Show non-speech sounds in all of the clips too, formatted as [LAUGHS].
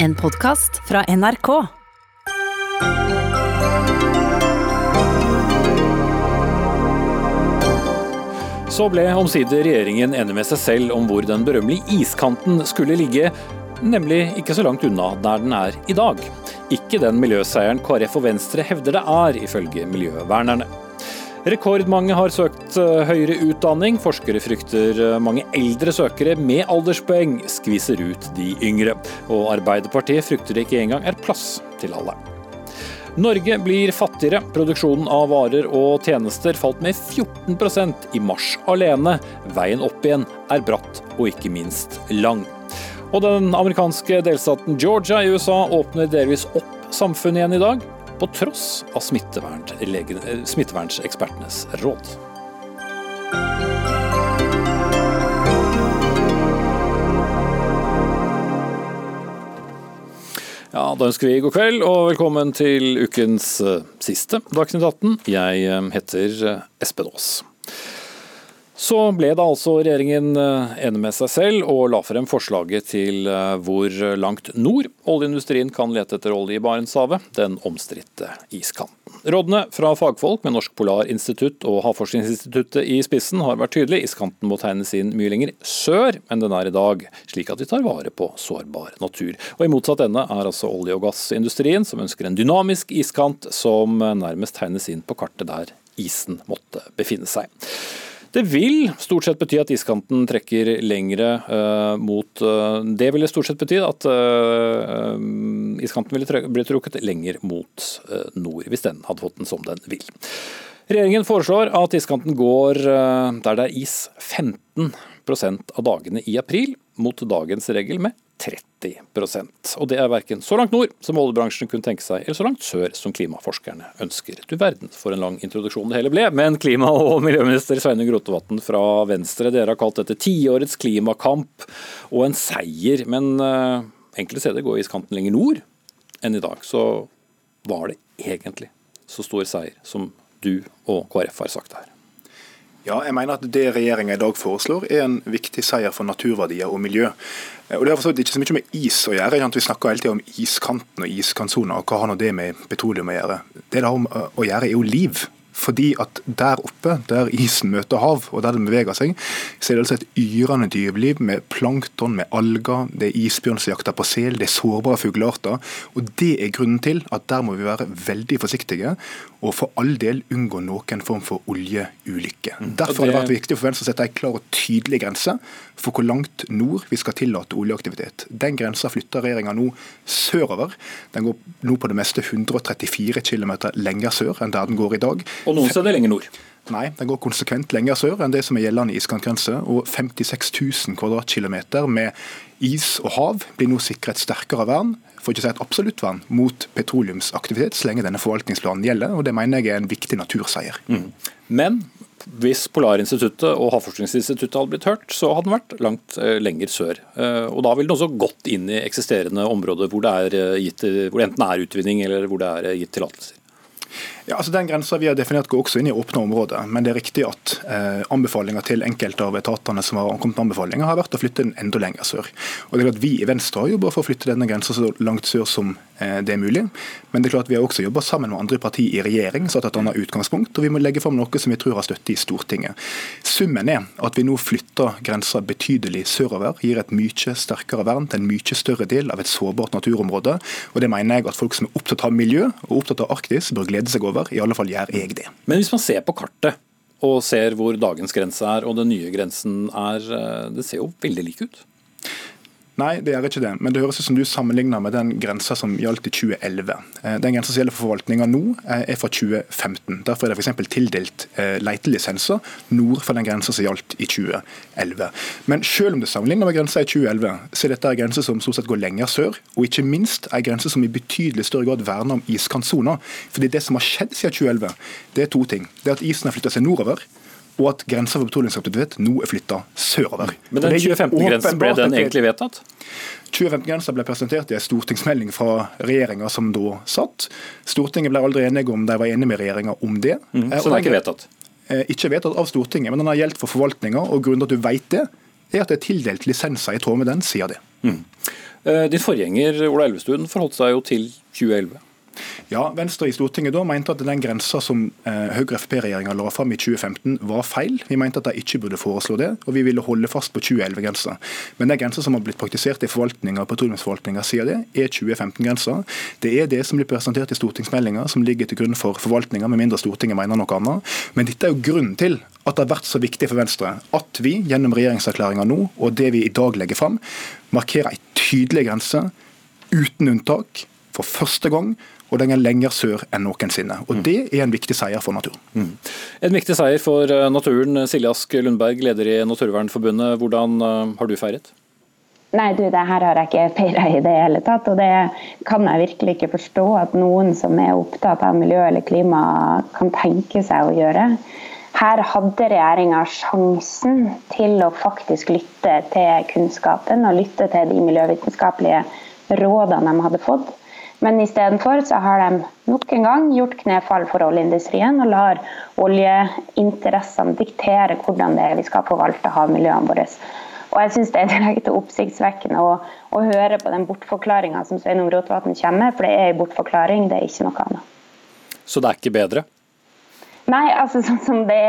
En podkast fra NRK. Så ble omsider regjeringen enig med seg selv om hvor den berømmelige iskanten skulle ligge, nemlig ikke så langt unna der den er i dag. Ikke den miljøseieren KrF og Venstre hevder det er, ifølge miljøvernerne. Rekordmange har søkt eh, høyere utdanning. Forskere frykter eh, mange eldre søkere med alderspoeng skviser ut de yngre. Og Arbeiderpartiet frykter det ikke engang er plass til alle. Norge blir fattigere. Produksjonen av varer og tjenester falt med 14% i mars alene. Veien opp igjen er bratt og ikke minst lang. Og den amerikanske delstaten Georgia i USA åpner delvis opp samfunnet igjen i dag, på tross av smittevernsekspertenes råd. Ja, Da ønsker vi god kveld og velkommen til ukens eh, siste Dagsnytt 18. Jeg eh, heter eh, Espen Aas. Så ble da altså regjeringen enig med seg selv og la frem forslaget til hvor langt nord oljeindustrien kan lete etter olje i Barentshavet, den omstridte iskanten. Rådene fra fagfolk med Norsk Polarinstitutt og Havforskningsinstituttet i spissen har vært tydelige. Iskanten må tegnes inn mye lenger sør enn den er i dag, slik at vi tar vare på sårbar natur. Og I motsatt ende er altså olje- og gassindustrien, som ønsker en dynamisk iskant som nærmest tegnes inn på kartet der isen måtte befinne seg. Det vil stort sett bety at iskanten trekker lengre uh, mot uh, Det ville stort sett bety at uh, iskanten ville bli trukket lenger mot nord, hvis den hadde fått den som den vil. Regjeringen foreslår at iskanten går der det er is 15% av dagene i april, mot dagens regel med 30% Og det er verken så langt nord som oljebransjen kunne tenke seg, eller så langt sør som klimaforskerne ønsker. Du verden for en lang introduksjon det hele ble. Men klima- og miljøminister Sveinung Rotevatn fra Venstre, dere har kalt dette tiårets klimakamp og en seier. Men uh, enkelte steder går iskanten lenger nord enn i dag. Så var det egentlig så stor seier som du og KrF har sagt her? Ja, jeg mener at Det regjeringa i dag foreslår er en viktig seier for naturverdier og miljø. Og Det har for ikke så mye med is å gjøre. Vi snakker hele tida om iskanten og iskantsona, og hva har nå det med petroleum å gjøre? Det det har å gjøre, er jo liv. Fordi at der oppe, der isen møter hav, og der den beveger seg, så er det altså et yrende dyreliv med plankton, med alger, det er isbjørn som jakter på sel, det er sårbare fuglearter. Og Det er grunnen til at der må vi være veldig forsiktige, og for all del unngå noen form for oljeulykke. Mm. Derfor har det vært viktig for Venstre å sette en klar og tydelig grense for hvor langt nord vi skal tillate oljeaktivitet. Den grensa flytter regjeringa nå sørover. Den går nå på det meste 134 km lenger sør enn der den går i dag. Og noen steder lenger nord? Nei, den går konsekvent lenger sør enn det som er gjeldende iskantgrense. Og 56 000 kvadratkilometer med is og hav blir nå sikra et sterkere vern, for ikke å si et absolutt vern, mot petroleumsaktivitet så lenge denne forvaltningsplanen gjelder. og Det mener jeg er en viktig naturseier. Mm. Men hvis Polarinstituttet og Havforskningsinstituttet hadde blitt hørt, så hadde den vært langt eh, lenger sør. Eh, og Da ville den også gått inn i eksisterende områder hvor det, eh, gitt, hvor det enten er utvinning eller hvor det er gitt tillatelser. Ja, altså Den grensa vi har definert går også inn i åpne områder. Men det er riktig at eh, anbefalinger til enkelte av etatene som har kommet med anbefalinger, har vært å flytte den enda lenger sør. Og det er klart Vi i Venstre har jobba for å flytte denne grensa så langt sør som eh, det er mulig. Men det er klart vi har også jobba sammen med andre partier i regjering, så et annet utgangspunkt. Og vi må legge fram noe som vi tror har støtte i Stortinget. Summen er at vi nå flytter grensa betydelig sørover, gir et mye sterkere vern til en mye større del av et sårbart naturområde. Og det mener jeg at folk som er opptatt av miljø og opptatt av Arktis, bør glede seg over over. I alle fall gjør jeg det. Men hvis man ser på kartet og ser hvor dagens grense er og den nye grensen er, eh, det ser jo veldig like ut? Nei, det gjør ikke det. Men det høres ut som du sammenligner med den grensa som gjaldt i 2011. Eh, den grensa som gjelder for forvaltninga nå, eh, er fra 2015. Derfor er det f.eks. tildelt eh, letelisenser nord for den grensa som gjaldt i 2011. Men selv om det sammenligner med grensa i 2011, så er dette en grense som stort sett går lenger sør, og ikke minst en grense som i betydelig større grad verner om iskantsona. Fordi det som har skjedd siden 2011, det er to ting. Det er at isen har flytta seg nordover og at grensa for petroleumsaktivitet nå er flytta sørover. Men den 2015-grensen, ble den egentlig vedtatt? 2015-grensa ble presentert i en stortingsmelding fra regjeringa som da satt. Stortinget ble aldri enige om de var enige med regjeringa om det. Mm, så den er ikke vedtatt? Eh, ikke vedtatt av Stortinget, men den har gjeldt for forvaltninga. Og grunnen til at du vet det, er at det er tildelt lisenser i tråd med den sier det. Mm. Din forgjenger Ola Elvestuen forholdt seg jo til 2011. Ja, Venstre i Stortinget da mente at den grensa som eh, Høyre-Frp-regjeringa la fram i 2015 var feil. Vi mente at de ikke burde foreslå det, og vi ville holde fast på 2011-grensa. Men den grensa som har blitt praktisert i forvaltninga og petroleumsforvaltninga siden det, er 2015-grensa. Det er det som blir presentert i stortingsmeldinga som ligger til grunn for forvaltninga, med mindre Stortinget mener noe annet. Men dette er jo grunnen til at det har vært så viktig for Venstre at vi gjennom regjeringserklæringa nå, og det vi i dag legger fram, markerer ei tydelig grense uten unntak for første gang og den er lenger sør enn noensinne. Og Det er en viktig seier for naturen. Mm. En viktig seier for eh, naturen. Silje Ask Lundberg, leder i Naturvernforbundet. Hvordan eh, har du feiret? Nei, du, det her har jeg ikke feira i det hele tatt. Og det kan jeg virkelig ikke forstå at noen som er opptatt av miljø eller klima, kan tenke seg å gjøre. Her hadde regjeringa sjansen til å faktisk lytte til kunnskapen og lytte til de miljøvitenskapelige rådene de hadde fått. Men istedenfor så har de nok en gang gjort knefall for oljeindustrien og lar oljeinteressene diktere hvordan det er vi skal forvalte havmiljøene våre. Og jeg synes Det er direkte oppsiktsvekkende å, å, høre på den bortforklaringa som Sveinung Rotevatn kommer med, for det er en bortforklaring, det er ikke noe annet. Så det er ikke bedre? Nei, altså sånn som det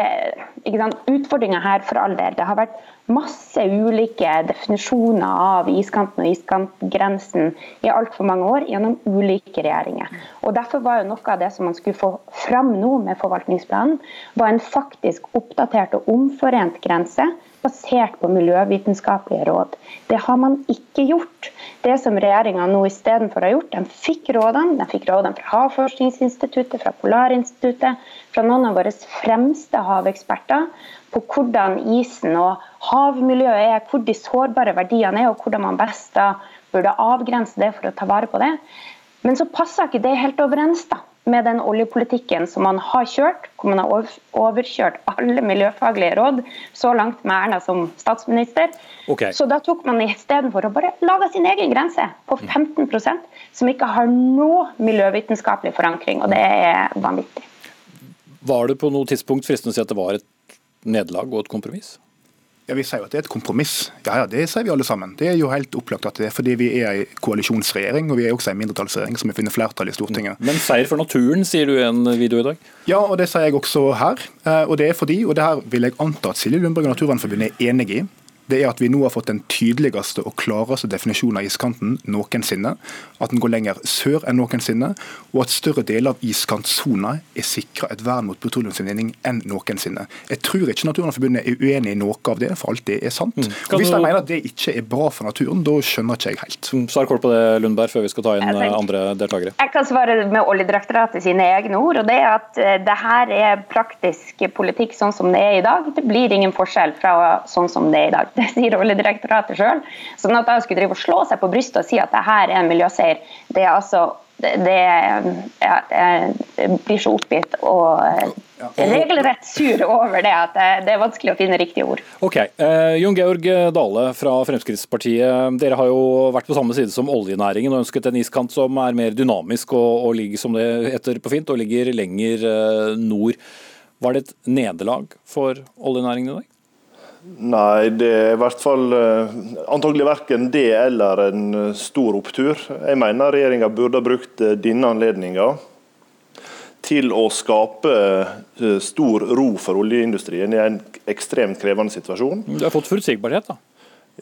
Utfordringa her, for all del, det har vært masse ulike definisjoner av iskanten og iskantgrensen i altfor mange år gjennom ulike regjeringer. Og Derfor var jo noe av det som man skulle få fram nå med forvaltningsplanen, var en faktisk oppdatert og omforent grense basert på miljøvitenskapelige råd. Det har man ikke gjort. Det som regjeringa nå istedenfor har gjort, de fikk rådene. De fikk rådene fra Havforskningsinstituttet, fra Polarinstituttet, fra noen av våre fremste haveksperter på hvordan isen og havmiljøet er, hvor de sårbare verdiene er, og hvordan man best da burde avgrense det for å ta vare på det. Men så passer ikke det helt overens da, med den oljepolitikken som man har kjørt, hvor man har overkjørt alle miljøfaglige råd, så langt med Erna som statsminister. Okay. Så da tok man istedenfor å bare lage sin egen grense på 15% som ikke har noe miljøvitenskapelig forankring, og det er vanvittig. Var det på noe tidspunkt fristende å si at det var et nederlag og et kompromiss? Ja, Vi sier jo at det er et kompromiss. Ja, ja, Det sier vi alle sammen. Det er jo helt opplagt at det er fordi vi er en koalisjonsregjering, og vi er også en mindretallsregjering som har funnet flertall i Stortinget. Men seier for naturen, sier du i en video i dag? Ja, og det sier jeg også her. Eh, og det er fordi, og det her vil jeg anta at Silje Lundberg og Naturvernforbundet er enig i, det er at vi nå har fått den tydeligste og klareste definisjonen av iskanten noensinne. At den går lenger sør enn noensinne, og at større deler av iskantsona er sikra et vern mot petroleumsinnvinning enn noensinne. Jeg tror ikke Naturvernforbundet er uenig i noe av det, for alt det er sant. Mm. Og Hvis de mener at det ikke er bra for naturen, da skjønner ikke jeg helt. Mm. Svar kort på det, Lundberg, før vi skal ta inn eh, andre deltakere. Jeg kan svare med Oljedirektoratet sine egne ord. og det er at eh, det her er praktisk politikk sånn som det er i dag. Det blir ingen forskjell fra sånn som det er i dag. Det sier Oljedirektoratet sjøl. Sånn at jeg skulle drive og slå seg på brystet og si at det her er en miljøseier, det er altså det, det ja, jeg blir så oppgitt og regelrett sur over det at det er vanskelig å finne riktige ord. Ok, eh, Jon Georg Dale fra Fremskrittspartiet. Dere har jo vært på samme side som oljenæringen og ønsket en iskant som er mer dynamisk og, og ligger som det heter på fint, og ligger lenger eh, nord. Var det et nederlag for oljenæringen i dag? Nei, det er i hvert fall uh, antagelig verken det eller en uh, stor opptur. Jeg mener regjeringa burde ha brukt uh, denne anledninga til å skape stor ro for oljeindustrien i en ekstremt krevende situasjon. Du har fått forutsigbarhet, da?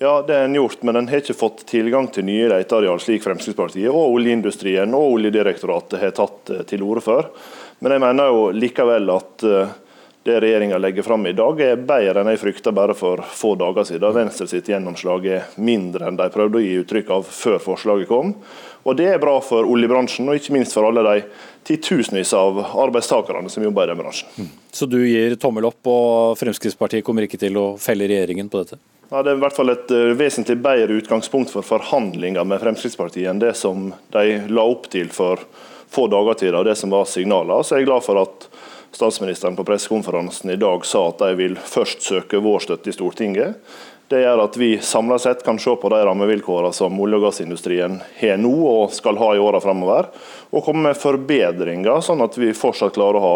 Ja, det har en gjort, men en har ikke fått tilgang til nye leteareal, slik Fremskrittspartiet og oljeindustrien og Oljedirektoratet har tatt til orde for. Men jeg mener jo likevel at det regjeringa legger fram i dag, er bedre enn jeg frykta bare for få dager siden. Venstre sitt gjennomslag er mindre enn de prøvde å gi uttrykk av før forslaget kom. Og Det er bra for oljebransjen, og ikke minst for alle de titusenvis av arbeidstakerne som jobber i den bransjen. Mm. Så du gir tommel opp, og Fremskrittspartiet kommer ikke til å felle regjeringen på dette? Ja, det er i hvert fall et eh, vesentlig bedre utgangspunkt for forhandlinger med Fremskrittspartiet enn det som de la opp til for få dager siden, og det som var signalene. Så jeg er glad for at statsministeren på pressekonferansen i dag sa at de vil først søke vår støtte i Stortinget. Det gjør at vi samla sett kan se på de rammevilkårene som olje- og gassindustrien har nå og skal ha i åra framover, og komme med forbedringer, sånn at vi fortsatt klarer å ha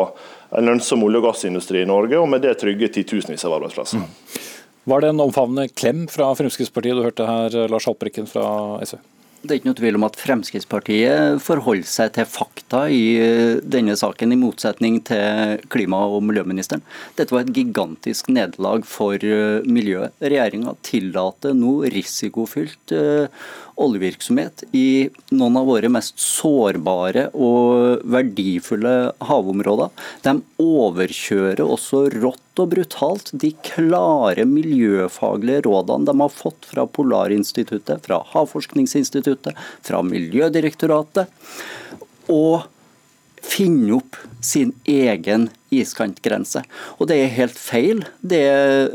en lønnsom olje- og gassindustri i Norge, og med det trygge titusenvis av arbeidsplasser. Mm. Var det en omfavnende klem fra Fremskrittspartiet du hørte her, Lars Haltbrekken fra SV? Det er ikke noe tvil om at Fremskrittspartiet forholder seg til fakta i eh, denne saken, i motsetning til klima- og miljøministeren. Dette var et gigantisk nederlag for eh, miljøet. Regjeringa tillater nå risikofylt uh, oljevirksomhet i noen av våre mest sårbare og verdifulle havområder. De overkjører også rått og brutalt de klare miljøfaglige rådene de har fått fra Polarinstituttet, fra Havforskningsinstituttet, fra Miljødirektoratet. Og finne opp sin egen iskantgrense. Og det er helt feil det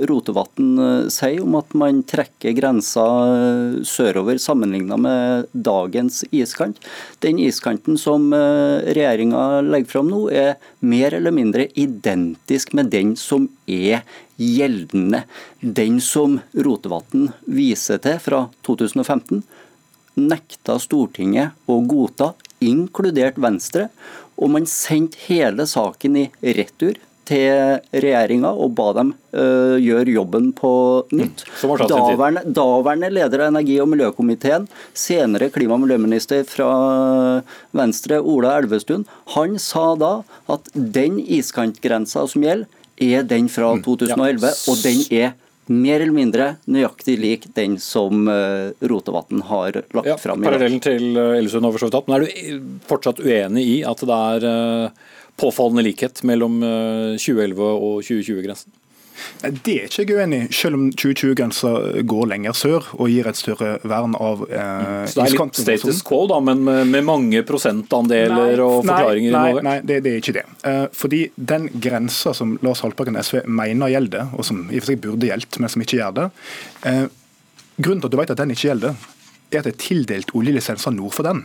Rotevatn eh, sier om at man trekker grensa eh, sørover sammenlignet med dagens iskant. Den iskanten som eh, regjeringa legger fram nå, er mer eller mindre identisk med den som er gjeldende. Den som Rotevatn viser til fra 2015, nekta Stortinget å godta, inkludert Venstre. Og man sendte hele saken i retur til regjeringa og ba dem uh, gjøre jobben på nytt. Mm, daværende, daværende, leder av energi- og miljøkomiteen, senere klima- og miljøminister fra Venstre, Ola Elvestuen, han sa da at den iskantgrensa som gjelder, er den fra 2011, mm, ja. og den er mer eller mindre nøyaktig lik den som uh, Rotevatn har lagt ja, fram. Parallellen til Elvesund Elvestuen over så Men er du fortsatt uenig i at det er uh, påfallende likhet mellom 2011 og 2020-grensen? Det er ikke jeg uenig i, selv om 2020-grensa går lenger sør og gir et større vern av eh, Så det er litt status quo, da, men med, mange prosentandeler nei, og forklaringer nei, nei, nei, det, det, er ikke det. Eh, fordi den grensa som Lars Haltbrekken SV mener gjelder, og som i og for seg burde gjeldt, men som ikke gjør det eh, Grunnen til at du vet at den ikke gjelder, er at det er tildelt oljelisenser nord for den.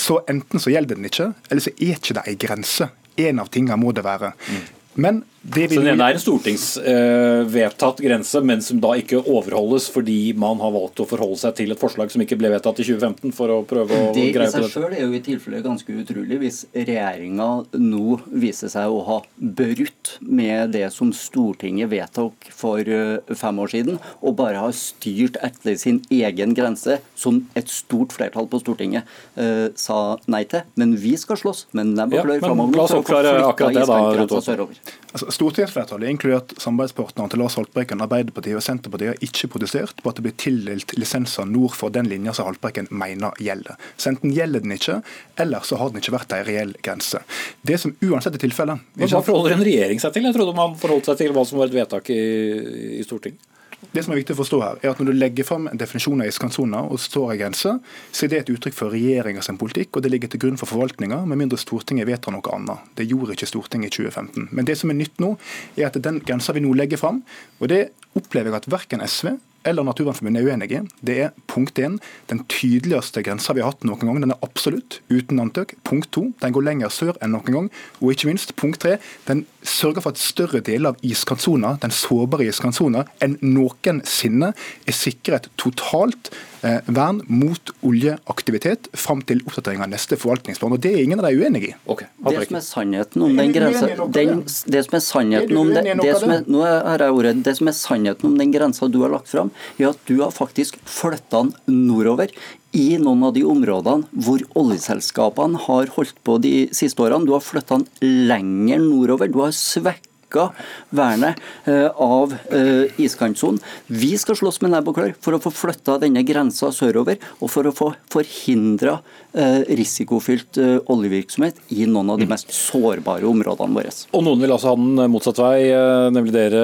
Så enten så gjelder den ikke, eller så er ikke det ei grense. En av tingene må det være. Mm. Men det vil... Så den er en stortingsvedtatt uh, grense, men som da ikke overholdes fordi man har valgt å forholde seg til et forslag som ikke ble vedtatt i 2015? for å prøve å det greie på dette? Det i seg selv er jo i tilfelle ganske utrolig hvis regjeringa nå viser seg å ha brutt med det som Stortinget vedtok for uh, fem år siden, og bare har styrt etter sin egen grense, som et stort flertall på Stortinget uh, sa nei til. Men vi skal slåss med nebb og klør ja, framover. La oss oppklare akkurat det, da. Altså, Stortingsflertallet, inkludert samarbeidspartnerne til Lars Haltbrekken, Arbeiderpartiet og Senterpartiet, har ikke protestert på at det blir tildelt lisenser nord for den linja som Haltbrekken mener gjelder. Så enten gjelder den ikke, eller så har den ikke vært en reell grense. Det som uansett er tilfellet Hva forholder en regjering seg til? Jeg trodde man forholdt seg til hva som var et vedtak i, i Stortinget. Det som er viktig å forstå her, er at Når du legger fram en definisjon av iskantsona og står i grense, så er det et uttrykk for regjeringas politikk, og det ligger til grunn for forvaltninga, med mindre Stortinget vedtar noe annet. Det gjorde ikke Stortinget i 2015. Men det som er nytt nå, er at den grensa vi nå legger fram, og det opplever jeg at verken SV eller Naturvernforbundet er uenig i, det er punkt én, den tydeligste grensa vi har hatt noen gang. Den er absolutt, uten antøk. Punkt to, den går lenger sør enn noen gang. Og ikke minst, punkt tre, den sørger for at større deler av iskantsona, den sårbare iskantsona, enn noensinne er sikret totalt Eh, vern mot oljeaktivitet fram til oppdatering av neste forvaltningsplan. og Det er ingen av de uenig i. Okay. Det som er sannheten om den grensa Det som er sannheten om det, det som er, nå har jeg ordet, det som er sannheten om den grensa du har lagt fram, er at du har faktisk flytta den nordover i noen av de områdene hvor oljeselskapene har holdt på de siste årene. Du har flytta den lenger nordover. Du har svekket styrka vernet eh, av eh, iskantsonen. Vi skal slåss med nebb og klør for å få flytta denne grensa sørover, og for å få forhindra eh, risikofylt oljevirksomhet i noen av de mest sårbare områdene våre. Og Noen vil altså ha den motsatt vei, nemlig dere,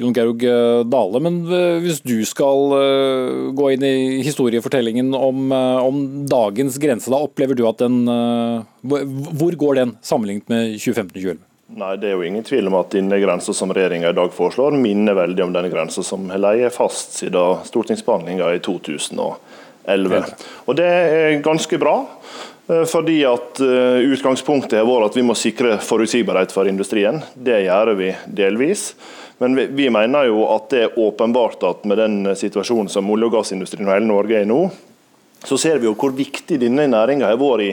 Jon Georg Dale. Men hvis du skal gå inn i historiefortellingen om, om dagens grense, da opplever du at den Hvor går den sammenlignet med 2015-2011? Nei, Det er jo ingen tvil om at denne grensa som regjeringa i dag foreslår, minner veldig om den grensa som har ligget fast siden stortingsbehandlinga i 2011. Og Det er ganske bra. Eh, fordi at eh, Utgangspunktet har vært at vi må sikre forutsigbarhet for industrien. Det gjør vi delvis. Men vi, vi mener jo at det er åpenbart at med den situasjonen som olje- og gassindustrien og hele Norge er i nå, så ser vi jo hvor viktig denne næringa har vært i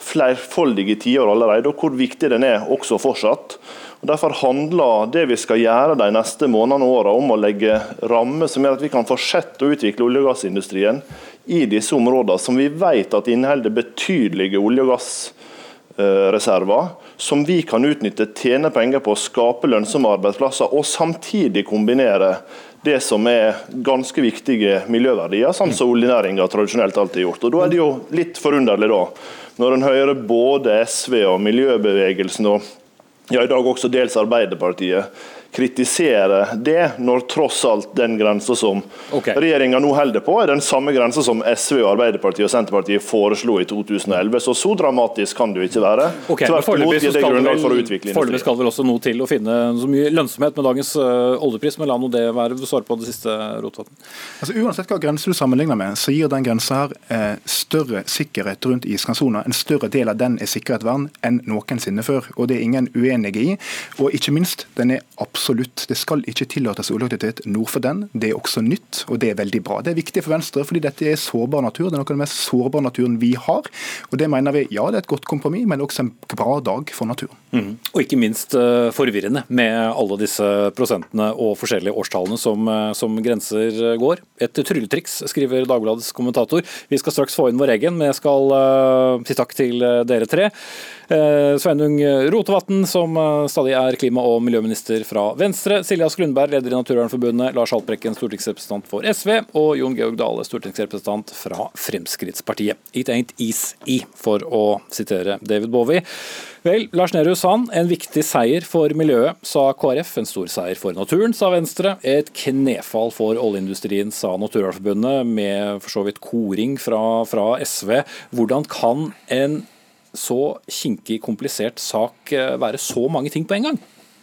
flerfoldige tiår allerede, og hvor viktig den er også fortsatt. Og Derfor handler det vi skal gjøre de neste månedene og årene om å legge rammer som gjør at vi kan fortsette å utvikle olje- og gassindustrien i disse områdene, som vi vet at inneholder betydelige olje- og gassreserver, som vi kan utnytte, tjene penger på, skape lønnsomme arbeidsplasser, og samtidig kombinere det som er ganske viktige miljøverdier, sånn som oljenæringa tradisjonelt alltid har gjort. Og Da er det jo litt forunderlig da, når en hører både SV og miljøbevegelsen, og ja, i dag også dels Arbeiderpartiet, kritisere det, når tross alt den grensa som okay. regjeringa nå holder på, er den samme grensa som SV, Arbeiderpartiet og Senterpartiet foreslo i 2011. Så så dramatisk kan det jo ikke være. Okay, Tvert imot gir det grunnlag for å utvikle foreløpig skal det vel også noe til å finne så mye lønnsomhet med dagens øh, oljepris, men la nå det være. Svar på det siste, Rotevatn. Altså, uansett hva grense du sammenligner med, så gir den grensa her eh, større sikkerhet rundt iskantsona. En større del av den er sikret vern enn noensinne før. og Det er ingen uenige i. Og ikke minst, den er absolutt. Det skal ikke tillates oljeaktivitet nord for den. Det er også nytt, og det er veldig bra. Det er viktig for Venstre, fordi dette er sårbar natur. Det er noe av den mest sårbare naturen vi har. Og det mener vi, ja, det er et godt kompromiss, men også en bra dag for naturen. Og ikke minst øh, forvirrende med alle disse prosentene og forskjellige årstallene som, øh, som grenser øh, går. Et trylletriks, skriver Dagbladets kommentator. Vi skal straks få inn vår egen, men jeg skal si takk til dere tre. Eh, Sveinung Rotevatn, som øh, stadig er klima- og miljøminister fra Venstre. Silje Ask Lundberg, leder i Naturvernforbundet. Lars Haltbrekken, stortingsrepresentant for SV. Og Jon Georg Dale, stortingsrepresentant fra Fremskrittspartiet. It ain't easy, for å sitere David Bowie. Vel, Lars Nehru Sand, en viktig seier for miljøet, sa KrF. En stor seier for naturen, sa Venstre. Et knefall for oljeindustrien, sa Naturvernforbundet, med for så vidt koring fra, fra SV. Hvordan kan en så kinkig, komplisert sak eh, være så mange ting på en gang?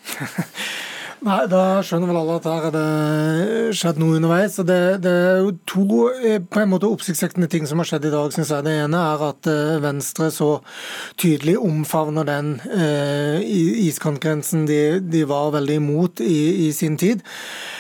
[LAUGHS] Nei, Da skjønner vel alle at her er det skjedd noe underveis. Det, det er jo to eh, på en måte oppsiktsvekkende ting som har skjedd i dag. Synes jeg. Det ene er at eh, Venstre så tydelig omfavner den eh, iskantgrensen de, de var veldig imot i, i sin tid.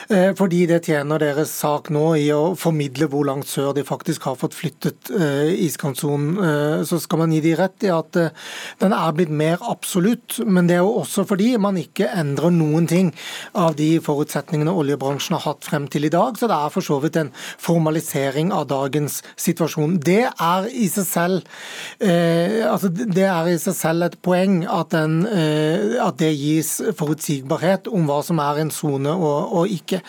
Eh, fordi det tjener deres sak nå i å formidle hvor langt sør de faktisk har fått flyttet eh, iskantsonen. Eh, så skal man gi de rett i at eh, den er blitt mer absolutt, men det er jo også fordi man ikke endrer noen ting av de forutsetningene oljebransjen har hatt frem til i dag. Så det er for så vidt en formalisering av dagens situasjon. Det er i seg selv, eh, altså det er i seg selv et poeng at, den, eh, at det gis forutsigbarhet om hva som er en sone og, og ikke.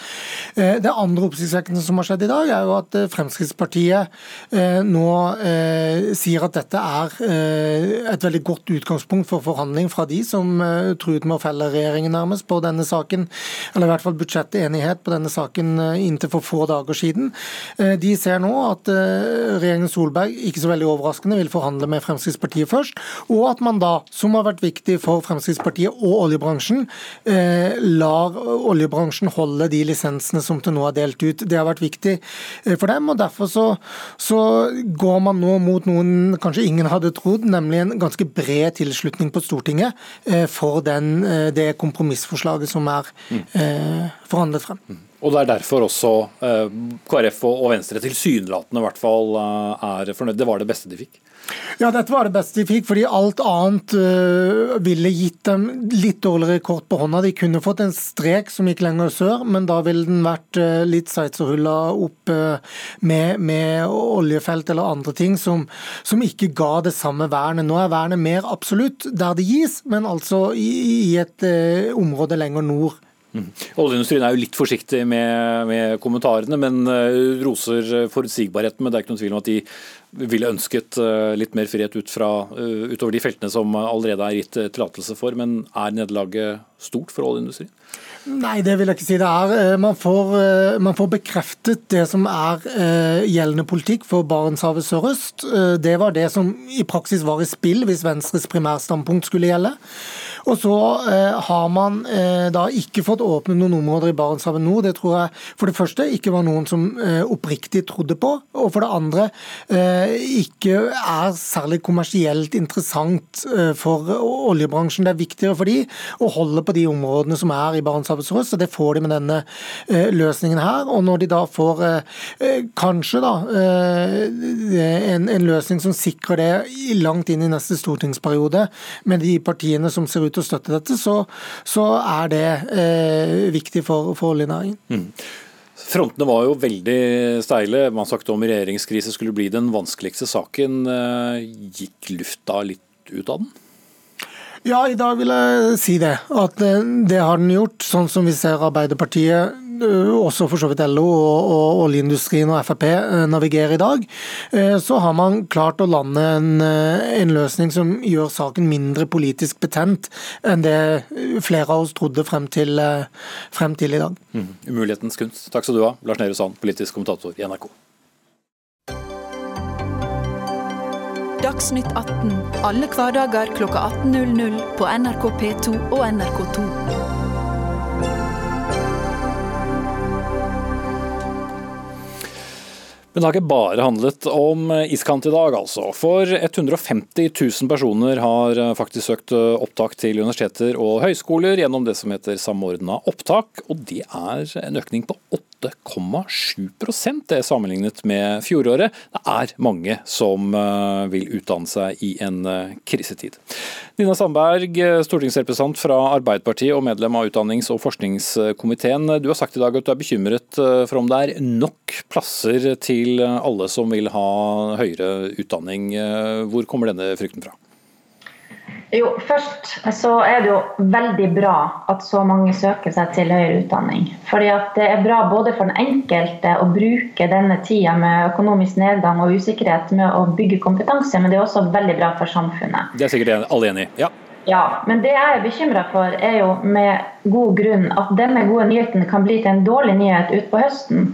Eh, det andre oppsiktsvekkende som har skjedd i dag, er jo at eh, Fremskrittspartiet eh, nå eh, sier at dette er et veldig godt utgangspunkt for forhandling fra de som truet med å felle regjeringen nærmest på denne saken, eller i hvert fall budsjettenighet på denne saken eh, inntil for få dager siden. Eh, De ser nå at eh, regjeringen Solberg ikke så veldig overraskende vil forhandle med Fremskrittspartiet først, og at man da, som har vært viktig for Fremskrittspartiet og oljebransjen, lar oljebransjen holde de lisensene som til nå er delt ut. Det har vært viktig for dem, og derfor så, så går man nå mot noen kanskje ingen hadde trodd, nemlig en ganske bred tilslutning på Stortinget for den, det kompromissforslaget som er eh, forhandlet frem. Og det er derfor også eh, KrF og Venstre tilsynelatende i hvert fall eh, er fornøyd. Det var det beste de fikk. Ja, dette var det beste de fikk, fordi alt annet uh, ville gitt dem litt dårligere kort på hånda. De kunne fått en strek som gikk lenger sør, men da ville den vært uh, litt Sveitserhulla opp uh, med, med oljefelt eller andre ting som, som ikke ga det samme vernet. Nå er vernet mer absolutt der det gis, men altså i, i et område lenger nord. Oljeindustrien er jo litt forsiktig med, med kommentarene, men uh, roser forutsigbarheten. Men det er ikke noen tvil om at de ville ønsket uh, litt mer frihet ut fra, uh, utover de feltene som allerede er gitt tillatelse for. Men er nederlaget stort for oljeindustrien? Nei, det vil jeg ikke si det er. Man får, man får bekreftet det som er gjeldende politikk for Barentshavet sørøst. Det var det som i praksis var i spill hvis Venstres primærstandpunkt skulle gjelde. Og så eh, har man eh, da ikke fått åpne noen områder i Barentshavet nord. Det tror jeg for det første ikke var noen som eh, oppriktig trodde på. Og for det andre eh, ikke er særlig kommersielt interessant eh, for oljebransjen. Det er viktigere for de å holde på de områdene som er i Barentshavet sørøst, og det får de med denne eh, løsningen her. Og når de da får kanskje da en, en løsning som sikrer det langt inn i neste stortingsperiode, med de partiene som ser ut til å støtte dette, så, så er det eh, viktig for, for oljenæringen. Frontene var jo veldig steile. Man snakket om regjeringskrise skulle bli den vanskeligste saken. Gikk lufta litt ut av den? Ja, i dag vil jeg si det. At det har den gjort. Sånn som vi ser Arbeiderpartiet, også for så vidt LO og oljeindustrien og Frp navigerer i dag, så har man klart å lande en, en, løsning som gjør saken mindre politisk betent enn det flere av oss trodde frem til, frem til i dag. Mm. Umulighetens kunst. Takk skal du ha, Lars Nehru Sand, politisk kommentator i NRK. Dagsnytt 18 alle hverdager klokka 18.00 på NRK P2 og NRK2. Men det har ikke bare handlet om iskant i dag, altså. For 150 000 personer har faktisk søkt opptak til universiteter og høyskoler gjennom det som heter Samordna opptak, og det er en økning på 8 8,7% det sammenlignet med fjoråret. Det er mange som eh, vil utdanne seg i en eh, krisetid. Nina Sandberg, eh, stortingsrepresentant fra Arbeiderpartiet og medlem av utdannings- og forskningskomiteen. Du har sagt i dag at du er bekymret for om det er nok plasser til alle som vil ha høyere utdanning. Hvor kommer denne frykten fra? Jo, Først så er det jo veldig bra at så mange søker seg til høyere utdanning. Fordi at Det er bra både for den enkelte å bruke denne tida med økonomisk nedgang og usikkerhet med å bygge kompetanse, men det er også veldig bra for samfunnet. Det er sikkert alle enig i. Ja. Ja, men det jeg er bekymra for, er jo med god grunn at denne gode nyheten kan bli til en dårlig nyhet utpå høsten.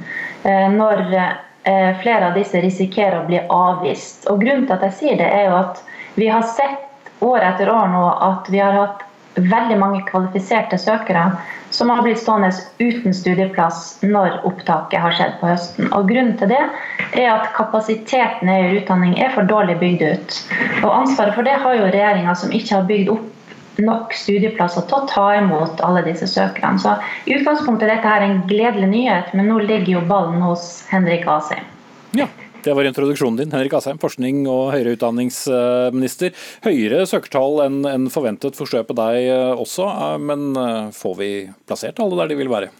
Eh, når eh, flere av disse risikerer å bli avvist. Og Grunnen til at jeg sier det, er jo at vi har sett år etter år nå at vi har hatt veldig mange kvalifiserte søkere som har blitt stående uten studieplass når opptaket har skjedd på høsten. Og Grunnen til det er at kapasiteten i utdanning er for dårlig bygd ut. Og Ansvaret for det har jo regjeringa, som ikke har bygd opp nok studieplasser til å ta imot alle disse søkerne. Så I utgangspunktet er dette her en gledelig nyhet, men nå ligger jo ballen hos Henrik Asheim. Ja, det var introduksjonen din, Henrik Asheim, forskning- og høyere utdanningsminister. Høyere søkertall enn forventet forstår jeg på deg eh, også, eh, men eh, får vi plassert alle der de vil være?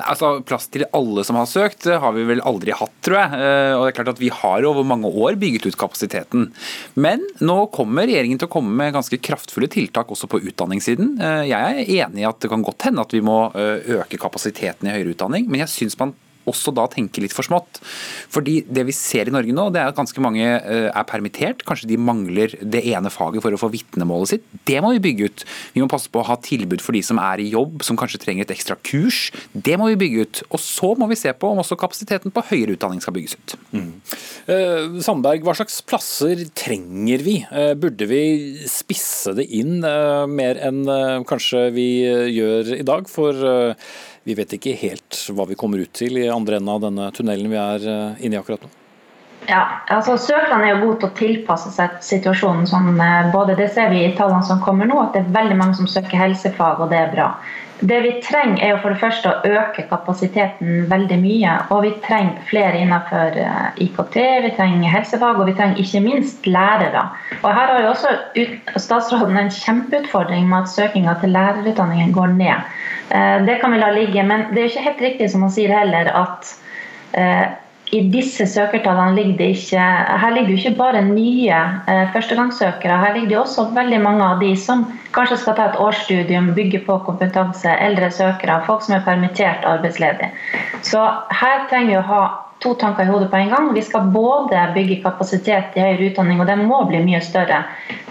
Altså, Plass til alle som har søkt, har vi vel aldri hatt, tror jeg. Og det er klart at Vi har over mange år bygget ut kapasiteten. Men nå kommer regjeringen til å komme med ganske kraftfulle tiltak også på utdanningssiden. Jeg er enig i at det kan godt hende at vi må øke kapasiteten i høyere utdanning, men jeg syns man også da tenke litt for smått. Fordi det vi ser i Norge nå, det er at ganske mange eh, er permittert. Kanskje de mangler det ene faget for å få vitnemålet sitt. Det må vi bygge ut. Vi må passe på å ha tilbud for de som er i jobb, som kanskje trenger et ekstra kurs. Det må vi bygge ut. Og så må vi se på om også kapasiteten på høyere utdanning skal bygges ut. Mm. Eh, Sandberg, hva slags plasser trenger vi? Eh, burde vi spisse det inn mer enn kanskje vi gjør i dag? For vi vet ikke helt hva vi kommer ut til i andre enden av denne tunnelen vi er eh, inne i akkurat nå. Ja, altså Søkerne er jo gode til å tilpasse seg situasjonen. Sånn, både Det ser vi i tallene som kommer nå, at det er veldig mange som søker helsefag, og det er bra. Det vi trenger er jo for det første å øke kapasiteten veldig mye. Og vi trenger flere innenfor eh, IKT, vi trenger helsefag og vi trenger ikke minst lærere. Og Her har jo også statsråden en kjempeutfordring med at søkinga til lærerutdanningen går ned. Eh, det kan vi la ligge, men det er ikke helt riktig som han sier heller at eh, i disse søkertallene ligger det ikke Her ligger det ikke bare nye førstegangssøkere. Her ligger det også veldig mange av de som kanskje skal ta et årsstudium, bygge på kompetanse, eldre søkere, folk som er permittert arbeidsledige. Så her trenger vi å ha to tanker i hodet på en gang. Vi skal både bygge kapasitet i høyere utdanning, og den må bli mye større.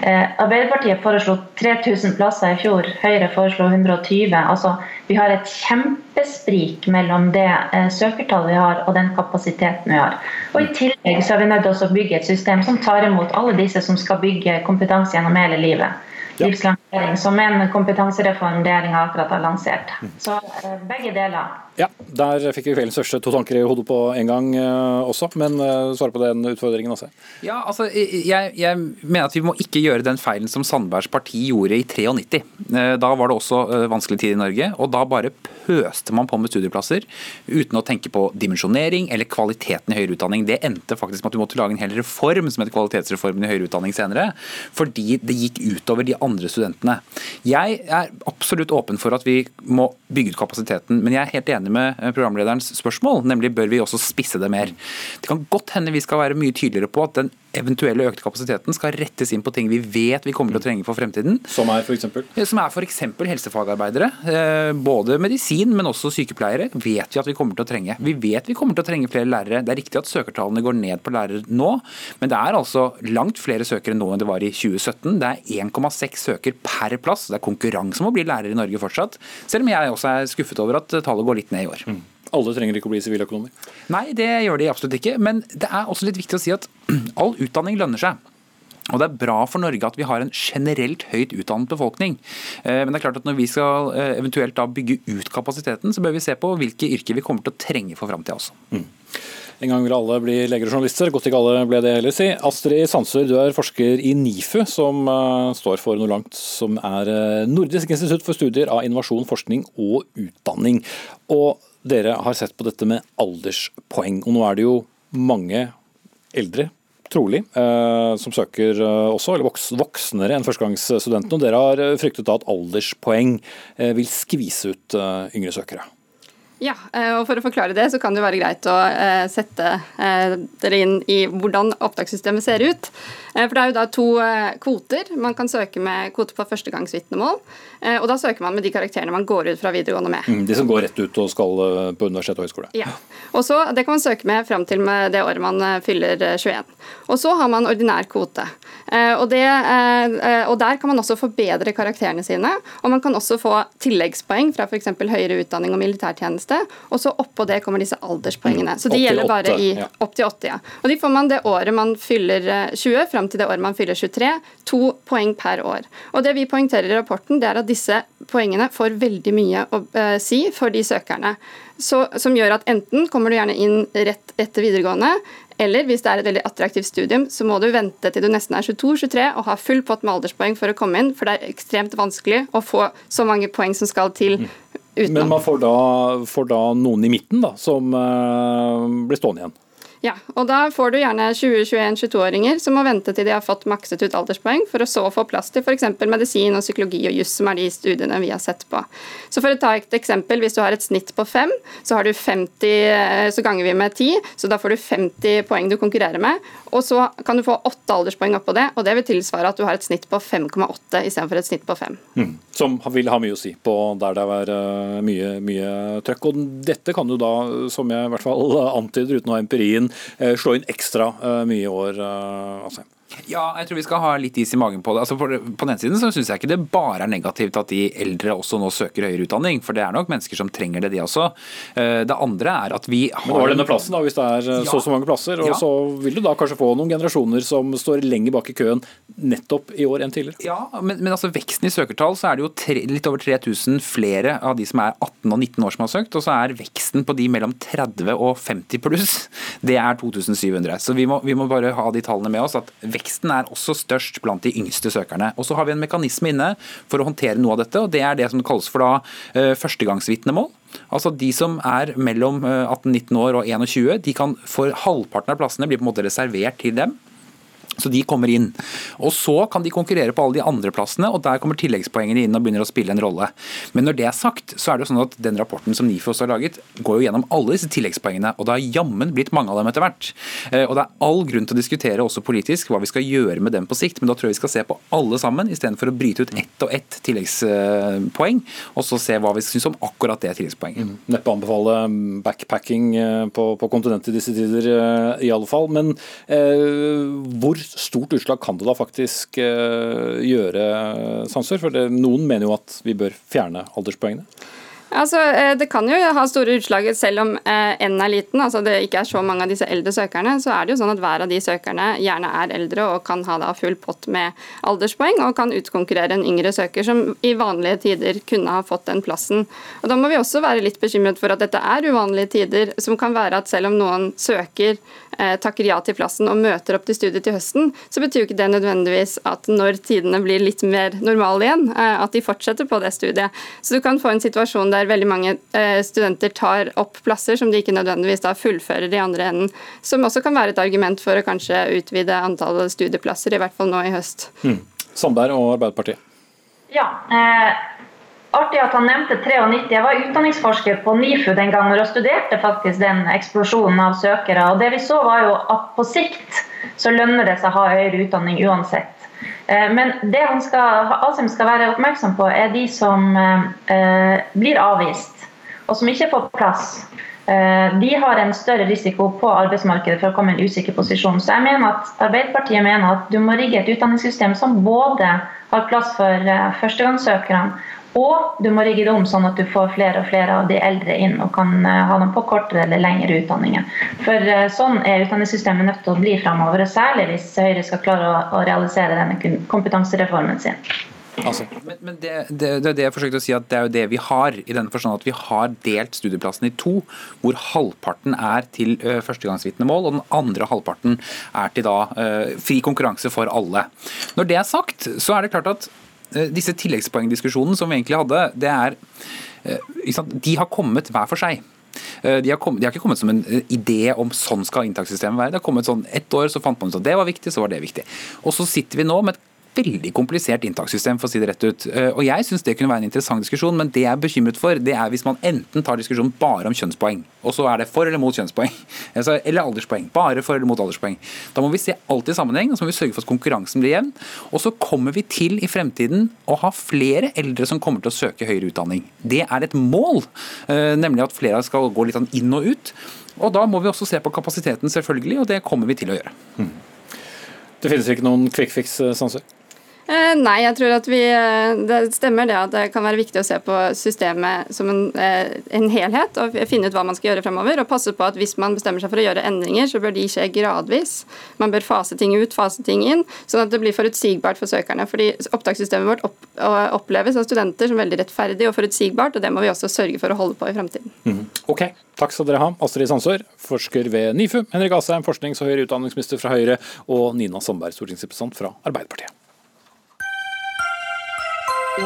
Eh, Arbeiderpartiet foreslo 3000 plasser i fjor, Høyre foreslo 120. Altså, vi har et kjempesprik mellom det eh, søkertallet vi har og den kapasiteten vi har. Og I tillegg så er vi nødt til å bygge et system som tar imot alle disse som skal bygge kompetanse gjennom hele livet. Ja. Livslang som en kompetansereform regjeringa akkurat har lansert. Så eh, begge deler. Ja, Der fikk vi kveldens største to tanker i hodet på en gang uh, også, men uh, svare på den utfordringen også. Ja, altså, jeg, jeg, mener at vi må ikke gjøre den feilen som Sandbergs parti gjorde i 93. Uh, da var det også vanskelig tid i Norge, og da bare pøste man på med studieplasser uten å tenke på dimensjonering eller kvaliteten i høyere utdanning. Det endte faktisk med at du måtte lage en hel reform som heter kvalitetsreformen i høyere utdanning senere, fordi det gikk utover de andre studentene studentene. Jeg er absolutt åpen for at vi må bygge ut kapasiteten, men jeg er helt enig med eh, programlederens spørsmål, nemlig bør vi også spisse det mer. Det kan godt hende vi skal være mye tydeligere på at den eventuelle økte kapasiteten skal rettes inn på ting vi vet vi kommer til å trenge for fremtiden. Som er f.eks.? Som er f.eks. helsefagarbeidere. Eh, både medisin, men også sykepleiere vet vi at vi kommer til å trenge. Vi vet vi kommer til å trenge flere lærere. Det er riktig at søkertallene går ned på lærere nå, men det er altså langt flere søkere nå enn det var i 2017. Det er 1,6 søker per plass. Det er konkurranse om å bli lærer i Norge fortsatt, selv om jeg også er skuffet over at tallet går litt ned i år. Mm. Alle trenger ikke å bli siviløkonomer? Nei, det gjør de absolutt ikke. Men det er også litt viktig å si at [CLEARS THROAT] all utdanning lønner seg. Og Det er bra for Norge at vi har en generelt høyt utdannet befolkning. Eh, men det er klart at når vi skal eh, eventuelt bygge ut kapasiteten, så bør vi se på hvilke yrker vi kommer til å trenge for framtida også. Mm. En gang vil alle bli leger og journalister. Godt ikke alle ble det heller, si. Astrid Sandsør, du er forsker i NIFU, som uh, står for noe langt som er uh, Nordisk institutt for studier av innovasjon, forskning og utdanning. Og dere har sett på dette med alderspoeng. Og nå er det jo mange eldre trolig, eh, som søker eh, også, eller voks, voksnere enn førstegangsstudentene. Og dere har eh, fryktet at alderspoeng eh, vil skvise ut eh, yngre søkere. Ja, eh, og For å forklare det, så kan det være greit å sette dere inn i hvordan opptakssystemet ser ut. For Det er jo da to kvoter. Man kan søke med kvote på førstegangsvitnemål. Eh, og da søker man med de karakterene man går ut fra videregående med. Mm, de som går rett ut og skal eh, på universitet og høyskole. Ja. Og så, Det kan man søke med fram til med det året man eh, fyller 21. Og så har man ordinær kvote. Og, det, og Der kan man også forbedre karakterene sine. Og man kan også få tilleggspoeng fra f.eks. høyere utdanning og militærtjeneste. Og så oppå det kommer disse alderspoengene. Så de gjelder bare i opp til 80. Ja. Og de får man det året man fyller 20, fram til det året man fyller 23. To poeng per år. Og det vi poengterer i rapporten, det er at disse poengene får veldig mye å uh, si for de søkerne. Så, som gjør at enten kommer du gjerne inn rett etter videregående, eller hvis det er et veldig attraktivt studium, så må du vente til du nesten er 22-23 og ha full pott med alderspoeng for å komme inn, for det er ekstremt vanskelig å få så mange poeng som skal til. Mm. Utenom. Men man får da, får da, noen i midten da, som uh, blir stående igjen? Ja, og da får du gjerne 20-21-22-åringer som må vente til de har fått makset ut alderspoeng, for å så få plass til f.eks. medisin og psykologi og juss, som er de studiene vi har sett på. Så for å ta et eksempel, hvis du har et snitt på 5, så, har du 50, eh, så ganger vi med 10, så da får du 50 poeng du konkurrerer med. Og så kan du få 8 alderspoeng oppå det, og det vil tilsvare at du har et snitt på 5,8 istedenfor et snitt på 5. Mm. Som vil ha mye å si på der det er eh, mye, mye trøkk. Og dette kan du da, som jeg i hvert fall antyder uten å ha empirien, slå inn ekstra eh, mye i år. Altså. Ja, jeg tror vi skal ha litt is i magen på det. Altså på, på den siden så syns jeg ikke det bare er negativt at de eldre også nå søker høyere utdanning, for det er nok mennesker som trenger det, de også. Eh, det andre er at vi har Men har denne plassen, da, hvis det er ja. så så mange plasser, og ja. så vil du da kanskje få noen generasjoner som står lenger bak i køen nettopp i år enn tidligere? Ja, men, men altså veksten i søkertall, så er det jo tre, litt over 3000 flere av de som er 18 og 19 år som har søkt, og så er veksten på de mellom 30 og 50 pluss, det er 2700. Så vi må, vi må bare ha de tallene med oss. at veksten er også størst blant de yngste søkerne. Og Så har vi en mekanisme inne for å håndtere noe av dette, og det er det som kalles for da eh, førstegangsvitnemål. Altså De som er mellom 18-19 eh, år og 21, de kan for halvparten av plassene bli på en måte reservert til dem. Så de kommer inn. Og Så kan de konkurrere på alle de andre plassene, og der kommer tilleggspoengene inn og begynner å spille en rolle. Men når det er sagt, så er det jo sånn at den rapporten som Nifos har laget, går jo gjennom alle disse tilleggspoengene, og det har jammen blitt mange av dem etter hvert. Eh, og det er all grunn til å diskutere også politisk hva vi skal gjøre med dem på sikt, men da tror jeg vi skal se på alle sammen, istedenfor å bryte ut ett og ett tilleggspoeng, og så se hva vi syns om akkurat det tilleggspoenget. Mm. Neppe anbefale backpacking eh, på, på kontinentet i disse tider, eh, i alle fall. Men eh, hvor stort utslag kan det da faktisk eh, gjøre, Sanser? For det, noen mener jo at vi bør fjerne alderspoengene. Altså, eh, Det kan jo ha store utslag selv om eh, N er liten, altså det ikke er så mange av disse eldre søkerne. Så er det jo sånn at hver av de søkerne gjerne er eldre og kan ha da full pott med alderspoeng og kan utkonkurrere en yngre søker som i vanlige tider kunne ha fått den plassen. Og Da må vi også være litt bekymret for at dette er uvanlige tider, som kan være at selv om noen søker takker ja til plassen og møter opp til studiet til høsten, så betyr jo ikke det nødvendigvis at når tidene blir litt mer normale igjen, eh, at de fortsetter på det studiet. Så du kan få en situasjon der veldig mange eh, studenter tar opp plasser som de ikke nødvendigvis da fullfører i andre enden, som også kan være et argument for å kanskje utvide antallet studieplasser, i hvert fall nå i høst. Mm. Sandberg og Arbeiderpartiet. Ja, eh, artig at han nevnte 93. Jeg var utdanningsforsker på NIFU den gangen og studerte faktisk den eksplosjonen av søkere. og Det vi så var jo at på sikt så lønner det seg å ha høyere utdanning uansett. Eh, men det han skal, Asim skal være oppmerksom på, er de som eh, blir avvist, og som ikke får plass. Eh, de har en større risiko på arbeidsmarkedet for å komme i en usikker posisjon. Så jeg mener at Arbeiderpartiet mener at du må rigge et utdanningssystem som både har plass for førstegangssøkerne, og du må rigge det om sånn at du får flere og flere av de eldre inn og kan ha dem på kortere eller lengre utdanninger. For sånn er utdanningssystemet nødt til å bli framover, særlig hvis Høyre skal klare å realisere denne kompetansereformen sin. Altså. Men, men det, det, det, er det jeg forsøkte å si at det er jo det vi har, i denne forstand at vi har delt studieplassen i to, hvor halvparten er til førstegangsvitnemål, og den andre halvparten er til da uh, fri konkurranse for alle. Når det er sagt, så er det klart at disse tilleggspoengdiskusjonene som vi egentlig hadde, det er De har kommet hver for seg. De har, kommet, de har, ikke kommet som en idé om sånn skal inntakssystemet være. Det har kommet sånn Ett år så fant man ut at det var viktig, så var det viktig. Og så sitter vi nå med et veldig komplisert inntakssystem, for å si det rett ut. Eh, og Jeg syns det kunne være en interessant diskusjon, men det jeg er bekymret for, det er hvis man enten tar diskusjonen bare om kjønnspoeng, og så er det for eller mot kjønnspoeng, [LAUGHS] eller alderspoeng. Bare for eller mot alderspoeng. Da må vi se alt i sammenheng, og så må vi sørge for at konkurransen blir jevn. Og så kommer vi til i fremtiden å ha flere eldre som kommer til å søke høyere utdanning. Det er et mål, eh, nemlig at flere skal gå litt sånn inn og ut. Og da må vi også se på kapasiteten, selvfølgelig, og det kommer vi til å gjøre. Hmm. Det finnes ikke noen quick fix, eh? Eh, nei, jeg tror at vi eh, Det stemmer det at det kan være viktig å se på systemet som en, eh, en, helhet og finne ut hva man skal gjøre fremover. Og passe på at hvis man bestemmer seg for å gjøre endringer, så bør de skje gradvis. Man bør fase ting ut, fase ting inn, sånn at det blir forutsigbart for søkerne. Fordi opptakssystemet vårt opp, oppleves av studenter som veldig rettferdig og forutsigbart, og det må vi også sørge for å holde på i fremtiden. Mm. Ok, takk skal dere ha. Astrid Sandsår, forsker ved NIFU, Henrik Asheim, forsknings- og høyere utdanningsminister fra Høyre, og Nina Sandberg, stortingsrepresentant fra Arbeiderpartiet. I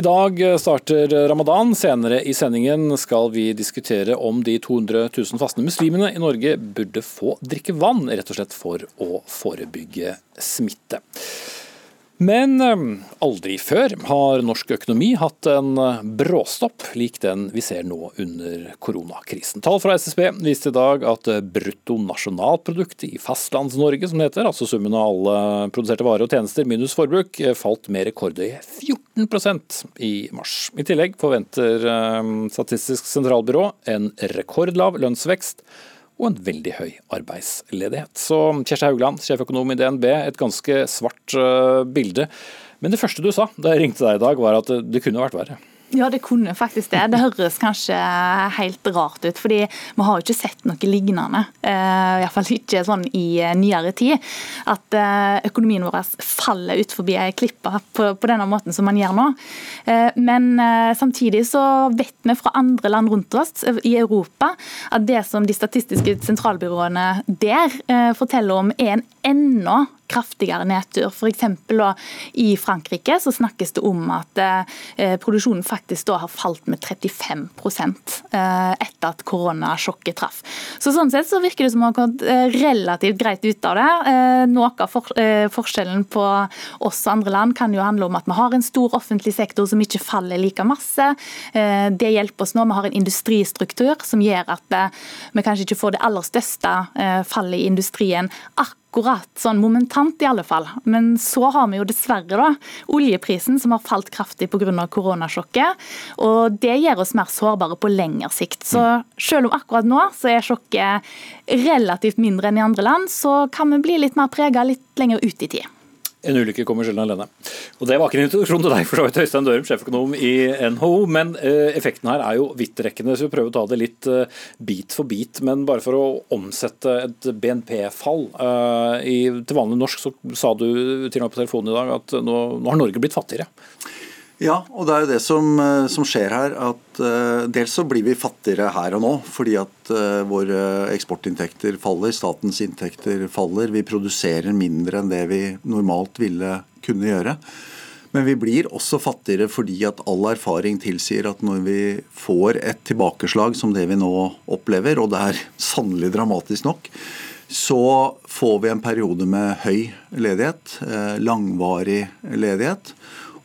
dag starter ramadan. Senere i sendingen skal vi diskutere om de 200 000 fastende muslimene i Norge burde få drikke vann, rett og slett for å forebygge smitte. Men ehm, aldri før har norsk økonomi hatt en eh, bråstopp lik den vi ser nå under koronakrisen. Tall fra SSB viste i dag at bruttonasjonalproduktet bruttonasjonalprodukt i Fastlands-Norge, som det heter, altså summen av alle produserte varer og tjenester minus forbruk, eh, falt med rekordhøye 14% i mars. I tillegg forventer ehm, Statistisk sentralbyrå en rekordlav lønnsvekst og en veldig høy arbeidsledighet. Så Kjersti Haugland, sjeføkonom i DNB, et ganske svart uh, bilde. Men det første du sa da jeg ringte deg i dag, var at det kunne vært verre. Ja, det kunne faktisk det. Det høres kanskje helt rart ut, fordi vi har jo ikke sett noe lignende. Uh, Iallfall ikke sånn i uh, nyere tid. At uh, økonomien vår faller ut forbi ei klippe på, denne måten som man gjør nå. Men samtidig så vet vi fra andre land rundt oss i Europa at det som de statistiske sentralbyråene der forteller om, er en enda kraftigere nedtur. F.eks. i Frankrike så snakkes det om at eh, produksjonen faktisk da har falt med 35 eh, etter at koronasjokket traff. Så Sånn sett så virker det som man har kommet eh, relativt greit ut av det. Eh, noe av forskjellen på oss og andre land kan jo handle om at vi har en stor offentlig sektor som ikke faller like masse. Det hjelper oss nå. Vi har en industristruktur som gjør at vi kanskje ikke får det aller største fallet i industrien akkurat akkurat sånn momentant, i alle fall. Men så har vi jo dessverre da oljeprisen som har falt kraftig pga. koronasjokket. Og det gjør oss mer sårbare på lengre sikt. Så selv om akkurat nå så er sjokket relativt mindre enn i andre land, så kan vi bli litt mer prega litt lenger ut i tid. En ulykke kommer sjelden alene. Og Det var ikke en introduksjon til deg, for så vidt, Øystein Dørum, sjeføkonom i NHO. Men eh, effekten her er jo vidtrekkende, så vi prøver å ta det litt eh, bit for bit. Men bare for å omsette et BNP-fall. Eh, til vanlig norsk så sa du til meg på telefonen i dag at nå, nå har Norge blitt fattigere. Ja, og det er jo det som, eh, som skjer her. at uh, Dels så blir vi fattigere her og nå fordi at uh, våre eksportinntekter faller, statens inntekter faller. Vi produserer mindre enn det vi normalt ville kunne gjøre. Men vi blir også fattigere fordi at all erfaring tilsier at når vi får et tilbakeslag som det vi nå opplever, og det er sannelig dramatisk nok, så får vi en periode med høy ledighet, langvarig ledighet.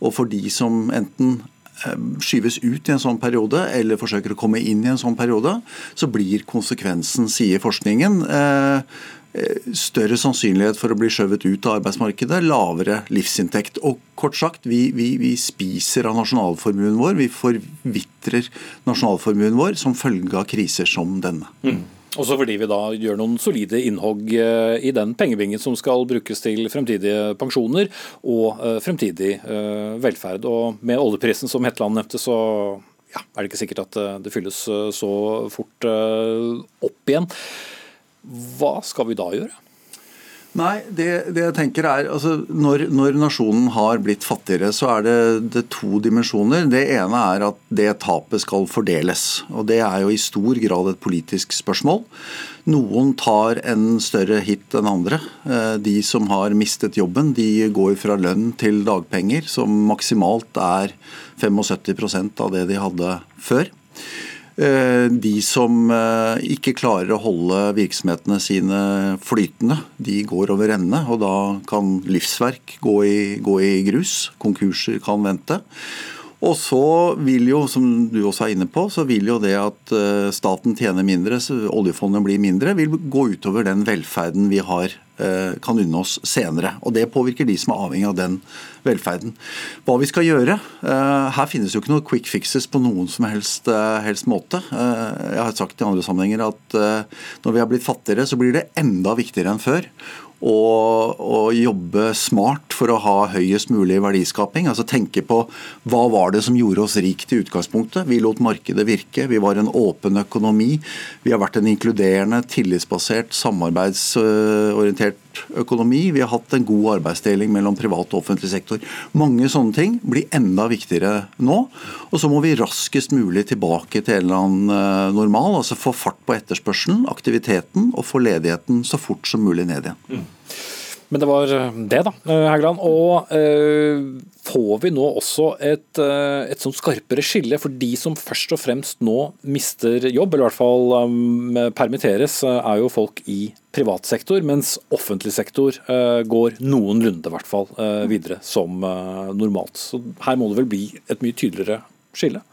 Og for de som enten eh, skyves ut i en sånn periode, eller forsøker å komme inn i en sånn periode, så blir konsekvensen, sier forskningen, større sannsynlighet for å bli skjøvet ut av arbeidsmarkedet, lavere livsinntekt. Og kort sagt, vi, vi, vi spiser av nasjonalformuen vår. Vi forvitrer nasjonalformuen vår som følge av kriser som denne. Mm. Også fordi vi da gjør noen solide innhogg eh, i den pengebingen som skal brukes til fremtidige pensjoner og eh, fremtidig eh, velferd. Og med oljeprisen som Hetland nevnte, så ja, er det ikke sikkert at det fylles så fort opp igjen. Hva skal vi da gjøre? Nei, det, det, jeg tenker er, altså, når, når, nasjonen har blitt fattigere, så er det, det, to dimensjoner. Det ene er at det tapet skal fordeles. og Det er jo i stor grad et politisk spørsmål. Noen tar en større hit enn andre. Eh, de som har mistet jobben, de går fra lønn til dagpenger, som maksimalt er 75% av det de hadde før. Eh, de som eh, ikke klarer å holde virksomhetene sine flytende, de går over ende. Og da kan livsverk gå i, gå i grus. Konkurser kan vente. Og så vil jo, som du også er inne på, så vil jo det at eh, staten tjener mindre, oljefondet blir mindre, vil gå utover den velferden vi har, kan unne oss senere. Og det påvirker de som er avhengig av den velferden. Hva vi skal gjøre? Eh, her finnes jo ikke noen quick fixes på noen som helst, helst måte. Jeg har sagt i andre sammenhenger at når vi har blitt fattigere, så blir det enda viktigere enn før og, og, jobbe smart for å ha høyest mulig verdiskaping. Altså tenke på hva var det som gjorde oss rike i utgangspunktet. Vi lot markedet virke, vi var en åpen økonomi. Vi har vært en inkluderende, tillitsbasert, samarbeidsorientert økonomi. Vi har hatt en god arbeidsdeling mellom privat og offentlig sektor. Mange sånne ting blir enda viktigere nå. Og så må vi raskest mulig tilbake til en eller annen eh, normal. Altså få fart på etterspørselen, aktiviteten, og få ledigheten så fort som mulig ned igjen. Men det var eh, det, da, eh, Hægeland. Og eh, får vi nå også et, eh, et sånn skarpere skille for de som først og fremst nå mister jobb, eller i hvert fall um, permitteres, er jo folk i privat sektor, mens offentlig sektor eh, går noenlunde hvert fall eh, videre som normalt. Så her må det vel bli et mye tydeligere skille?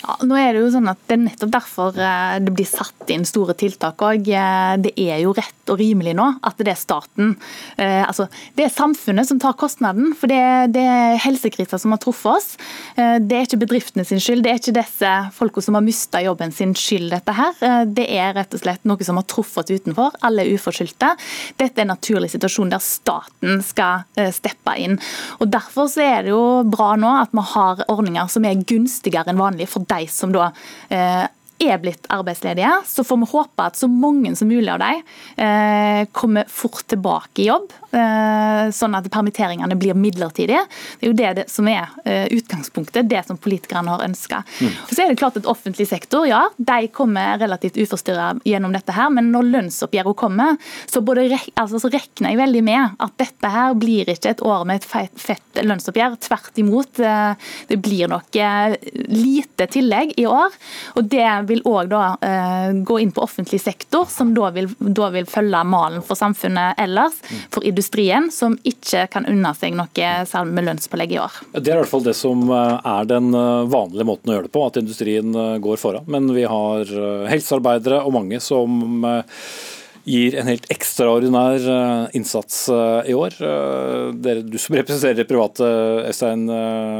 Ja, nå er Det jo sånn at det er nettopp derfor eh, det blir satt inn store tiltak. Og eh, det er jo rett og rimelig nå at det er staten, eh, altså det er samfunnet som tar kostnaden. For det, det er helsekrisa som har truffet oss. Det er ikke bedriftene sin skyld, det er ikke disse folka som har mista jobben sin skyld, dette her. Det er rett og slett noe som har truffet utenfor. Alle er uforskyldte. Dette er en naturlig situasjon der staten skal steppe inn. Og Derfor så er det jo bra nå at vi har ordninger som er gunstigere enn vanlig for de som da eh, er blitt arbeidsledige, så får vi håpe at så mange som mulig av dem eh, kommer fort tilbake i jobb. Eh, sånn at permitteringene blir midlertidige. Det er jo det, det som er eh, utgangspunktet, det som politikerne har ønska. Mm. Så er det klart at offentlig sektor ja, de kommer relativt uforstyrra gjennom dette, her, men når lønnsoppgjøret kommer, så, både, altså, så, regner jeg veldig med at dette her blir ikke et år med et fett, fett lønnsoppgjør. Tvert imot. Eh, det blir nok eh, lite tillegg i år. og det vil òg eh, gå inn på offentlig sektor, som da vil, da vil følge malen for samfunnet ellers. for industrien, som ikke kan unna seg noe særlig med lønnspålegg i år. Det er i hvert fall det som eh, er den eh, vanlige måten å gjøre det på, at industrien går foran. Men vi har helsearbeidere og mange som gir en helt ekstraordinær eh, innsats eh, i år. Dere, du som representerer det private, Øystein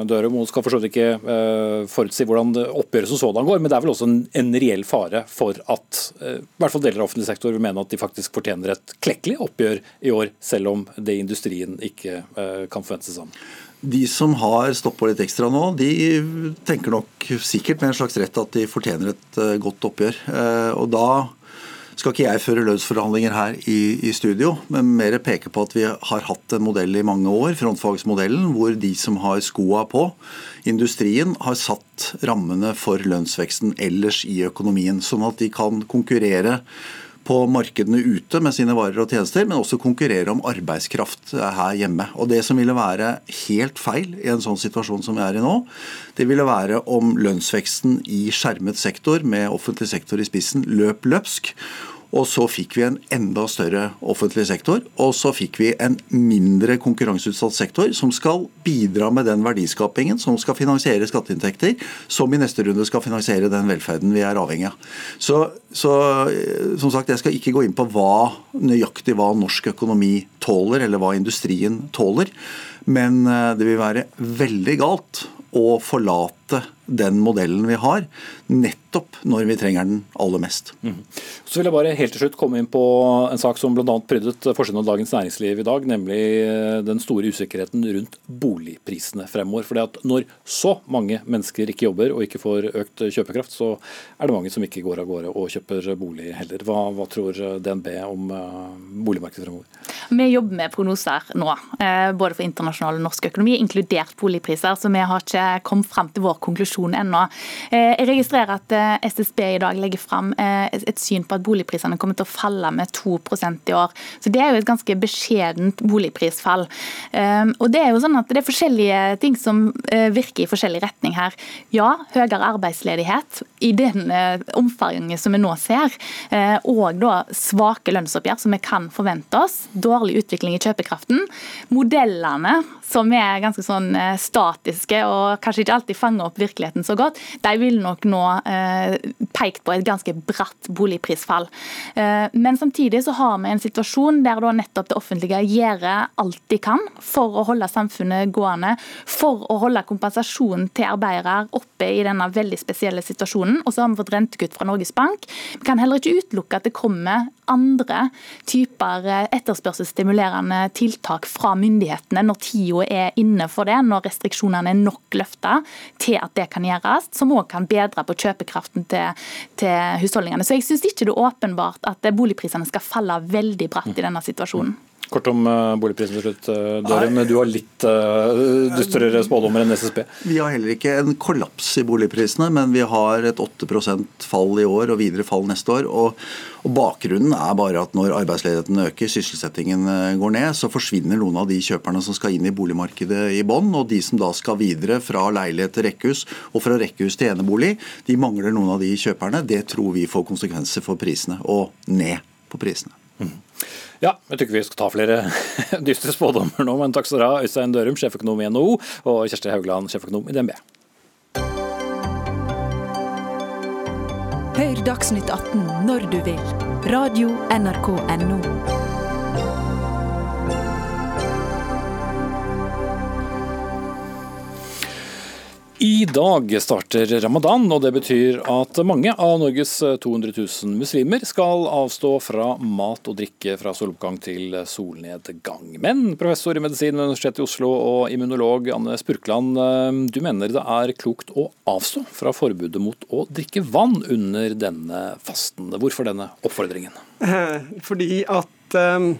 Dørum, skal for så vidt ikke forutsi hvordan oppgjøret som sådan går, men det er vel også en, en reell fare for at i hvert fall deler av offentlig sektor vil mene at de faktisk fortjener et klekkelig oppgjør i år, selv om det industrien ikke kan forvente seg sammen. De som har stått på litt ekstra nå, de tenker nok sikkert med en slags rett at de fortjener et godt oppgjør. Og da skal ikke jeg føre lønnsforhandlinger her i, i, studio, men mer peke på at vi har hatt en modell i mange år, frontfagsmodellen, hvor de som har skoa på, industrien, har satt rammene for lønnsveksten ellers i økonomien. Sånn at de kan konkurrere på markedene ute med sine varer og tjenester, men også konkurrere om arbeidskraft her hjemme. Og Det som ville være helt feil i en sånn situasjon som vi er i nå, det ville være om lønnsveksten i skjermet sektor med offentlig sektor i spissen løp løpsk, Og så fikk vi en enda større offentlig sektor. Og så fikk vi en mindre konkurranseutsatt sektor som skal bidra med den verdiskapingen, som skal finansiere skatteinntekter, som i neste runde skal finansiere den velferden vi er avhengig av. Så, så som sagt, jeg skal ikke gå inn på hva nøyaktig hva norsk økonomi tåler, eller hva industrien tåler. Men eh, det vil være veldig galt å forlate den modellen vi har, nettopp når vi trenger den aller mest. Mm. Så vil jeg bare helt til slutt komme inn på en sak som bl.a. prydet forsiden av Dagens Næringsliv i dag, nemlig eh, den store usikkerheten rundt boligprisene fremover. Fordi at Når så mange mennesker ikke jobber og ikke får økt kjøpekraft, så er det mange som ikke går av gårde og kjøper bolig heller. Hva, hva tror DNB om uh, boligmarkedet fremover? Vi jobber med prognoser nå, uh, både for internasjonal og norsk økonomi, inkludert boligpriser. Så vi har ikke kommet frem til vår konklusjon situasjon ennå. Eh, jeg registrerer at eh, SSB i dag legger fram eh, et syn på at boligprisene kommer til å falle med 2% i år. Så Det er jo et ganske beskjedent boligprisfall. Og Det er jo sånn at det er forskjellige ting som virker i forskjellig retning her. Ja, høyere arbeidsledighet i den omfanget som vi nå ser, og da svake lønnsoppgjør som vi kan forvente oss. Dårlig utvikling i kjøpekraften. Modellene som er ganske sånn statiske og kanskje ikke alltid fanger opp virkeligheten virkeligheten så godt, de vil nok nå eh, pekt på et ganske bratt boligprisfall. Eh, men samtidig så har vi en situasjon der da nettopp det offentlige gjør alt de kan for å holde samfunnet gående, for å holde kompensasjonen til arbeidere oppe i denne veldig spesielle situasjonen. Og så har vi fått rentekutt fra Norges Bank. Vi kan heller ikke utelukke at det kommer andre typer eh, etterspørselsstimulerende tiltak fra myndighetene når tida er inne for det, når restriksjonene er nok løfta til at det kan gjøres, som òg kan bedre på kjøpekraften til, til husholdningene. Så jeg syns ikke det er åpenbart at boligprisene skal falle veldig bratt i denne situasjonen. Kort om uh, boligprisen til slutt. Uh, Dørum, du har litt uh, dystrere spådommer enn SSB? Vi har heller ikke en kollaps i boligprisene, men vi har et 8% fall i år og videre fall neste år. Og, og Bakgrunnen er bare at når arbeidsledigheten øker, sysselsettingen går ned, så forsvinner noen av de kjøperne som skal inn i boligmarkedet i bånn. Og de som da skal videre fra leilighet til rekkehus og fra rekkehus til enebolig, de mangler noen av de kjøperne. Det tror vi får konsekvenser for prisene, og ned på prisene. Ja, jeg tror vi skal ta flere [LAUGHS] dystre spådommer nå, men takk skal dere ha, Øystein Dørum, sjeføkonom i NHO, og Kjersti Haugland, sjeføkonom i DNB. Hør Dagsnytt 18 når du vil. Radio NRK Radio.nrk.no. I dag starter ramadan, og det betyr at mange av Norges 200 000 muslimer skal avstå fra mat og drikke fra soloppgang til solnedgang. Men professor i medisin ved Universitetet i Oslo og immunolog Anne Spurkland, eh, du mener det er klokt å avstå fra forbudet mot å drikke vann under denne fasten. Hvorfor denne oppfordringen? [LAUGHS] Fordi at um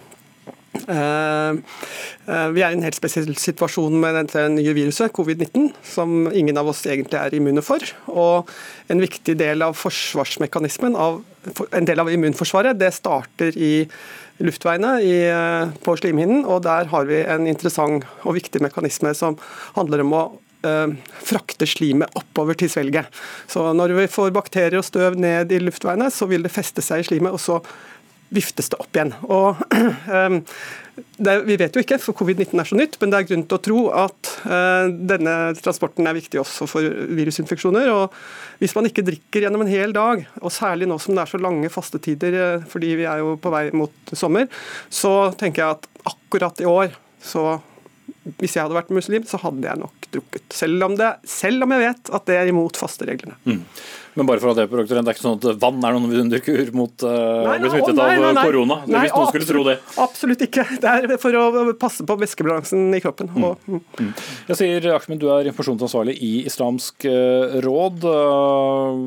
vi er i en helt spesiell situasjon med dette nye viruset, covid-19, som ingen av oss egentlig er immune for. Og en viktig del av forsvarsmekanismen, av, en del av immunforsvaret, det starter i luftveiene i, eh, på slimhinnen. Og der har vi en interessant og viktig mekanisme som handler om å Uh, frakte slimet oppover til svelget. Så Når vi får bakterier og støv ned i luftveiene, så vil det feste seg i slimet, og så viftes det opp igjen. Og um, [CLEARS THROAT] det, Vi vet jo ikke, for covid-19 er så nytt, men det er grunn til å tro at uh, denne transporten er viktig også for virusinfeksjoner. og Hvis man ikke drikker gjennom en hel dag, og særlig nå som det er så lange fastetider uh, fordi vi er jo på vei mot sommer, så tenker jeg at akkurat i år så hvis jeg hadde vært muslim, så hadde jeg nok drukket. Selv om, det, selv om jeg vet at det er imot fastereglene. Mm. Men bare for at det, det er ikke sånn at vann er noen vidunderkur mot uh, å bli smittet nei, av korona? Hvis noen skulle tro det. Absolutt ikke. Det er for å passe på væskebalansen i kroppen. Mm. Og, mm. Mm. Jeg sier Ahmed, du er informasjonsansvarlig i Islamsk uh, råd. Uh,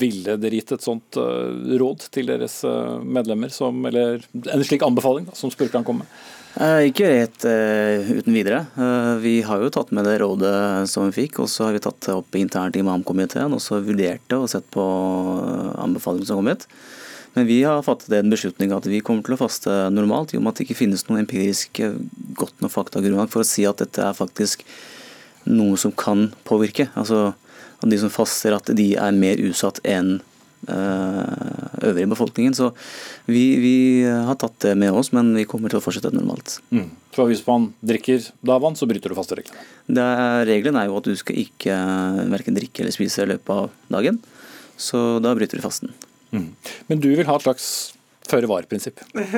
ville dere gitt et sånt råd til deres medlemmer, som, eller en slik anbefaling da, som Spurkan kom med? Eh, ikke rett uh, uten videre. Uh, vi har jo tatt med det rådet som vi fikk, og så har vi tatt det opp internt i imamkomiteen og så vurdert det og sett på anbefalingene som har kommet. Men vi har fattet en beslutning at vi kommer til å faste normalt, i og med at det ikke finnes noe empirisk godt nok faktagrunnlag for å si at dette er faktisk noe som kan påvirke. Altså at de som faster, at de er mer utsatt enn øvrige befolkningen. Så vi, vi, har tatt det med oss, men vi kommer til å fortsette normalt. Mm. Så hvis man drikker da vann, så bryter du fastereglene? Regelen er jo at du skal ikke verken drikke eller spise i løpet av dagen. Så da bryter du fasten. Mm. Men du vil ha et slags føre var-prinsipp? [LAUGHS]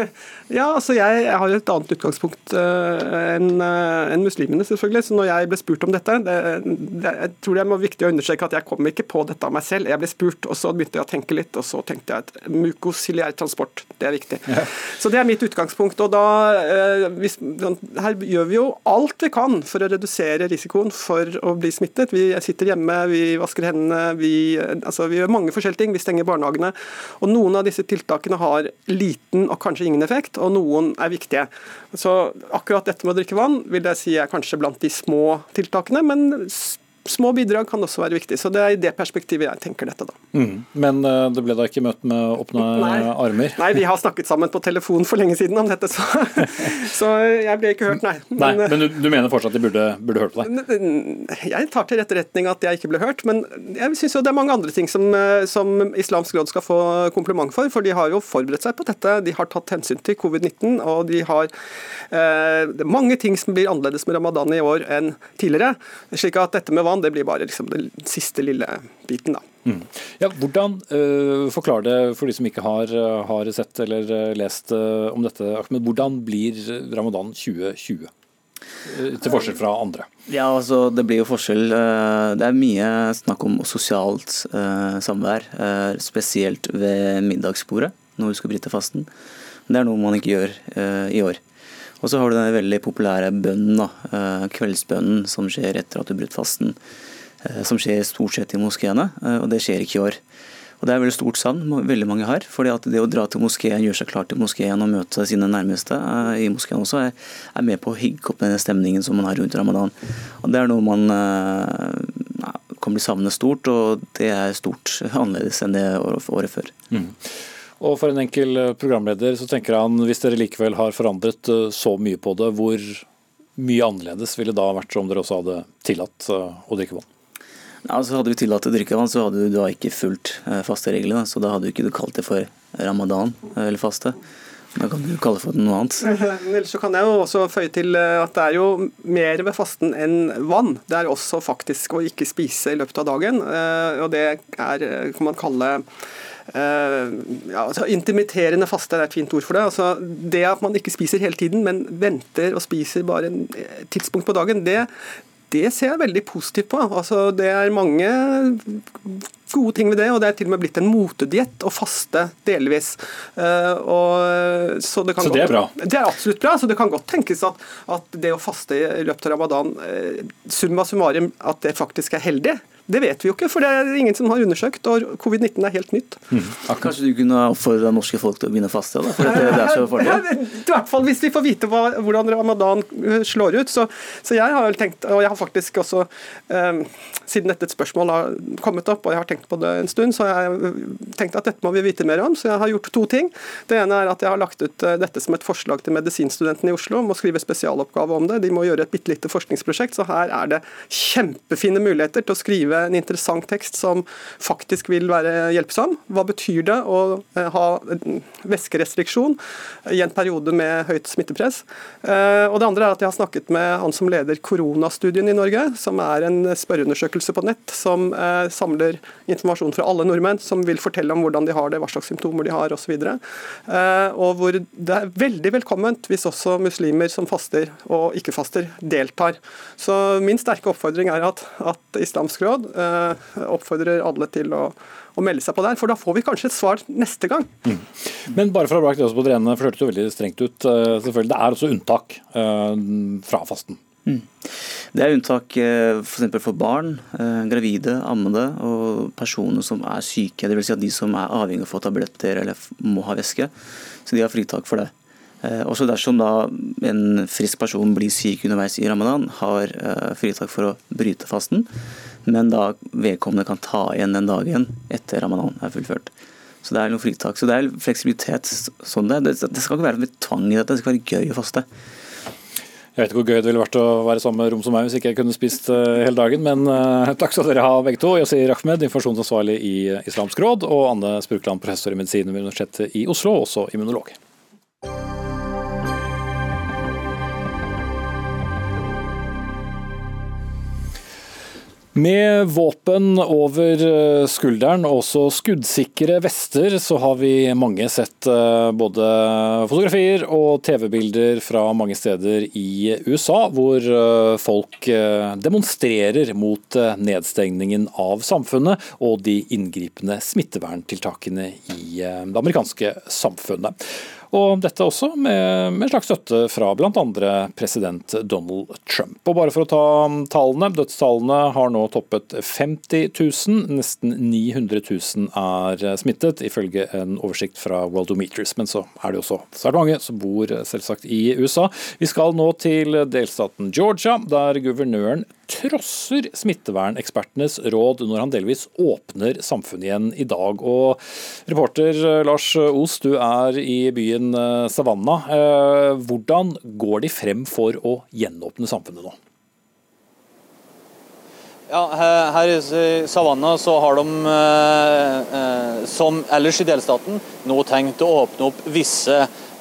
Ja, altså jeg, jeg, har et annet utgangspunkt uh, enn uh, en muslimene, selvfølgelig. Så når jeg ble spurt om dette det, det, Jeg tror det er viktig å understreke at jeg kom ikke på dette av meg selv. Jeg ble spurt, og så begynte jeg å tenke litt, og så tenkte jeg at mukosiliær transport, det er viktig. Ja. Så det er mitt utgangspunkt. Og da uh, hvis, sånn, Her gjør vi jo alt vi kan for å redusere risikoen for å bli smittet. Vi sitter hjemme, vi vasker hendene, vi, altså, vi gjør mange forskjellige ting. Vi stenger barnehagene. Og noen av disse tiltakene har liten og kanskje ingen effekt, og noen er viktige. Så akkurat dette med å drikke vann vil jeg si er kanskje blant de små tiltakene, men små bidrag kan også være viktig. Så det er i det perspektivet jeg tenker dette, da. Mm. Men uh, det ble da ikke møtt med åpne Nei. armer? Nei, vi har snakket sammen på telefon for lenge siden om dette, så, [LAUGHS] så jeg ble ikke hørt, nei. Men, nei, men du, du, mener fortsatt de burde, burde, hørt på deg? Jeg tar til etterretning at jeg ikke ble hørt, men jeg syns jo det er mange andre ting som, eh, som Islamsk råd skal få kompliment for, for de har jo forberedt seg på dette. De har tatt hensyn til covid-19, og de har eh, mange ting som blir annerledes med ramadan i år enn tidligere. slik at dette med vann det blir bare liksom den siste lille biten. da. Mm. Ja, hvordan uh, Forklar det for de som ikke har, eh, har sett eller uh, lest uh, om dette. Ahmed, hvordan blir ramadan 2020? Til forskjell fra andre? Ja, altså Det blir jo forskjell. Det er mye snakk om sosialt samvær. Spesielt ved middagsbordet når du skal bryte fasten. Det er noe man ikke gjør i år. Og så har du den veldig populære bønnen, da, eh, kveldsbønnen, som skjer etter at du har brutt fasten. Eh, som skjer stort sett i moskeene, eh, og det skjer ikke i år. Og Det er veldig stort savn veldig mange har. fordi at det å dra til moskeen, gjøre seg klar til moskeen og møte sine nærmeste i moskeen også, er, er med på å hygge opp den stemningen som man har rundt ramadan. Og Det er noe man ja, kan bli savnet stort, og det er stort annerledes enn det året før. Mm. Og for en enkel eh, programleder så tenker han hvis dere likevel har forandret eh, så mye på det, hvor mye annerledes ville det da vært om dere også hadde tillatt eh, å drikke vann? Ja, altså Hadde vi tillatt å drikke vann, så hadde du da ikke fulgt faste reglene. Så da hadde du ikke kalt det for ramadan eller faste. Da kan du kalle det for noe annet. [LAUGHS] Ellers så kan jeg jo også føye til at det er jo mer med fasten enn vann. Det er også faktisk å ikke spise i løpet av dagen. Og det er, kan man kalle ja, altså Intimiterende faste er et fint ord for det. Altså, det at man ikke spiser hele tiden, men venter og spiser bare en eh, tidspunkt på dagen, det, det ser jeg veldig positivt på. Altså, det er mange gode ting ved det, og det er til og med blitt en motediett å faste delvis. Uh, og, så, det, så det, er bra? Det er absolutt bra. så Det kan godt tenkes at, at det å faste i løpet av ramadan, uh, summa summarum, at det faktisk er heldig. Det vet vi jo ikke, for det er ingen som har undersøkt. og Covid-19 er helt nytt. Mm. Kanskje du kunne oppfordre norske folk til å begynne å faste? Da, for det, det er så farlig. I hvert fall hvis vi får vite hva, hvordan ramadan eh, slår ut. Så, så, jeg har tenkt, og jeg har faktisk også, eh, siden dette spørsmålet har kommet opp, og jeg har tenkt på det en stund, så har jeg tenkt at dette må vi vite mer om. Så jeg har gjort to ting. Det ene er at jeg har lagt ut eh, dette som et forslag til medisinstudentene i Oslo om å skrive spesialoppgave om det. De må gjøre et bitte lite forskningsprosjekt, så her er det kjempefine muligheter til å skrive en interessant tekst som faktisk vil være hjelpsom. Hva betyr det å eh, ha væskerestriksjon i en periode med høyt smittepress? Eh, og det andre er at jeg har snakket med han som leder koronastudien i Norge, som er en spørreundersøkelse på nett som eh, samler informasjon fra alle nordmenn, som vil fortelle om hvordan de har det, hva slags symptomer de har osv. Og hvor det er veldig velkomment hvis også muslimer som faster og ikke faster, deltar. Så min sterke oppfordring er at, at Islamsk råd Eh, oppfordrer alle til å, å, melde seg på der, for da får vi kanskje et svar neste gang. Mm. Men bare for å ha det også på det rene, for det hørtes jo veldig strengt ut. Eh, selvfølgelig, Det er også unntak uh, fra fasten. Mm. Det er unntak f.eks. For, for barn, gravide, ammede og personer som er syke. Dvs. Si at de som er avhengig av å få tabletter eller må ha væske. Så de har fritak for det. Også dersom da en frisk person blir syk underveis i ramadan, har fritak for å bryte fasten men da vedkommende kan ta igjen den dagen etter ramadan er fullført. Så det er noe fritak. Så det er fleksibilitet sånn det. Det, skal ikke være tvang i dette, det skal være gøy å faste. Jeg vet ikke hvor gøy det ville vært å være i samme rom som meg hvis ikke jeg kunne spist uh, hele dagen, men uh, [LAUGHS] takk skal dere ha begge to. Yasir Ahmed, informasjonsansvarlig i Islamsk råd, og Anne Spurkland, professor i medisin ved Universitetet i Oslo, også immunolog. Med våpen over eh, skulderen og også skuddsikre vester, så har vi mange sett eh, både fotografier og TV-bilder fra mange steder i USA hvor eh, folk demonstrerer mot nedstengningen av samfunnet og de inngripende smitteverntiltakene i det amerikanske samfunnet. Og dette også med, med slags støtte fra bl.a. president Donald Trump. Og bare for å ta tallene, Dødstallene har nå toppet 50 000. Nesten 900 000 er smittet, ifølge en oversikt fra Worldometers. Men så er det også svært mange som bor selvsagt i USA. Vi skal nå til delstaten Georgia, der guvernøren trosser smittevernekspertenes råd når han delvis åpner samfunnet igjen i dag. Og reporter eh, Lars Os, du er i byen Savanna. Savannah. Eh, hvordan går de frem for å gjenåpne samfunnet nå? Ja, Her i Savannah så har de, som ellers i delstaten, nå tenkt å åpne opp visse Eh, eh,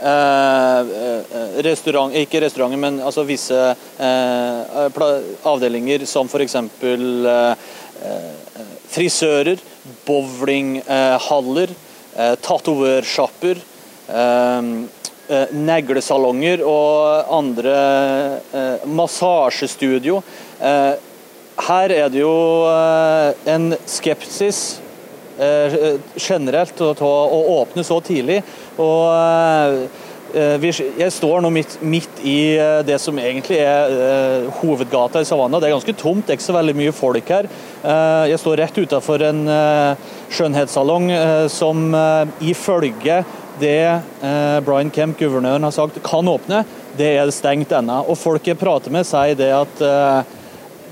restaurant, ikke restauranter, men altså visse eh, avdelinger som f.eks. frisører, bowlinghaller, tatoversjapper, neglesalonger og andre massasjestudio. Her er det jo en skepsis generelt til å åpne så tidlig. Og eh, jeg står nå midt, midt, i eh, det som egentlig er hovedgata i Savannah. Det er ganske tomt, det er ikke så veldig mye folk her. Jeg står rett utafor en skjønnhetssalong som ifølge det Brian Kemp, guvernøren, har sagt kan åpne. Det er stengt ennå. Og folk jeg prater med, sier det at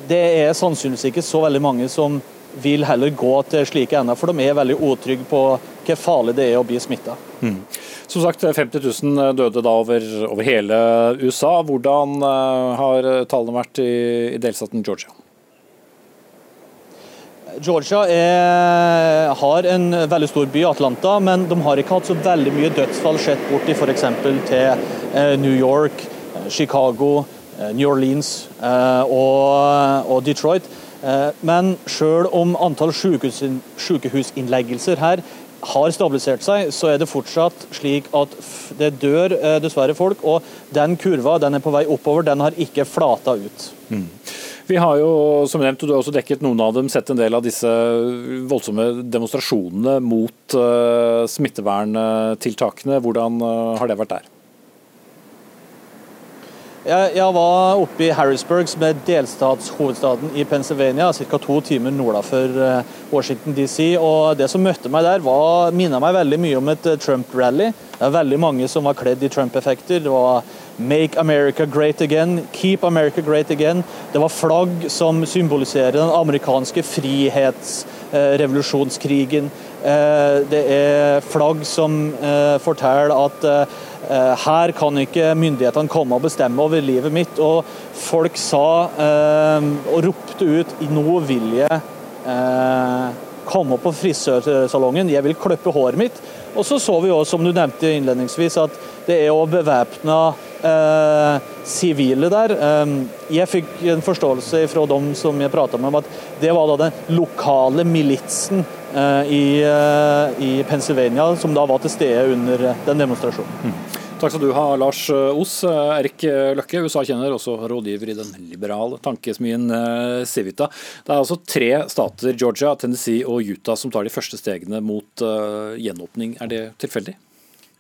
det er sannsynligvis ikke så veldig mange som vil heller gå til slike ender, for de er veldig utrygge på hvor farlig det er å bli smitta. Mm. Som sagt, 50 000 døde da over, over hele USA. Hvordan uh, har tallene vært i, i, delstaten Georgia? Georgia er, har en veldig stor by, Atlanta, men de har ikke hatt så veldig mye dødsfall sett bort i f.eks. til New York, Chicago, New Orleans og, og Detroit. Men selv om antall sykehusinnleggelser her har stabilisert seg, så er det fortsatt slik at det dør eh, dessverre folk. Og den kurva den er på vei oppover, den har ikke flata ut. Mm. Vi har jo, som nevnt, og du har også dekket noen av dem, sett en del av disse voldsomme demonstrasjonene mot uh, smitteverntiltakene. Hvordan uh, har det vært der? Jeg, jeg, var oppe i Harrisburg, som er delstatshovedstaden i Pennsylvania, ca. to timer nord for eh, Washington DC. og Det som møtte meg der, minnet meg veldig mye om et eh, Trump-rally. Det er veldig mange som var kledd i Trump-effekter. Det var 'Make America Great Again', 'Keep America Great Again'. Det var flagg som symboliserer den amerikanske frihetsrevolusjonskrigen. Eh, det er flagg som forteller at her kan ikke myndighetene komme og bestemme over livet mitt. Og folk sa eh, og ropte ut nå vil jeg eh, komme på frisørsalongen, jeg vil klippe håret mitt. Og så så vi også, som du nevnte innledningsvis, at det er òg bevæpna sivile eh, der. jeg fikk en forståelse fra dem som jeg prata med, om at det var da den lokale militsen eh, i, eh, i, Pennsylvania som da var til stede under den demonstrasjonen. Mm. Takk skal du ha, Lars Os. Erik Løkke, USA-kjenner, også rådgiver i den liberale tankesmien eh, Civita. Det er altså tre stater, Georgia, Tennessee og Utah, som tar de første stegene mot gjenåpning. Er det tilfeldig?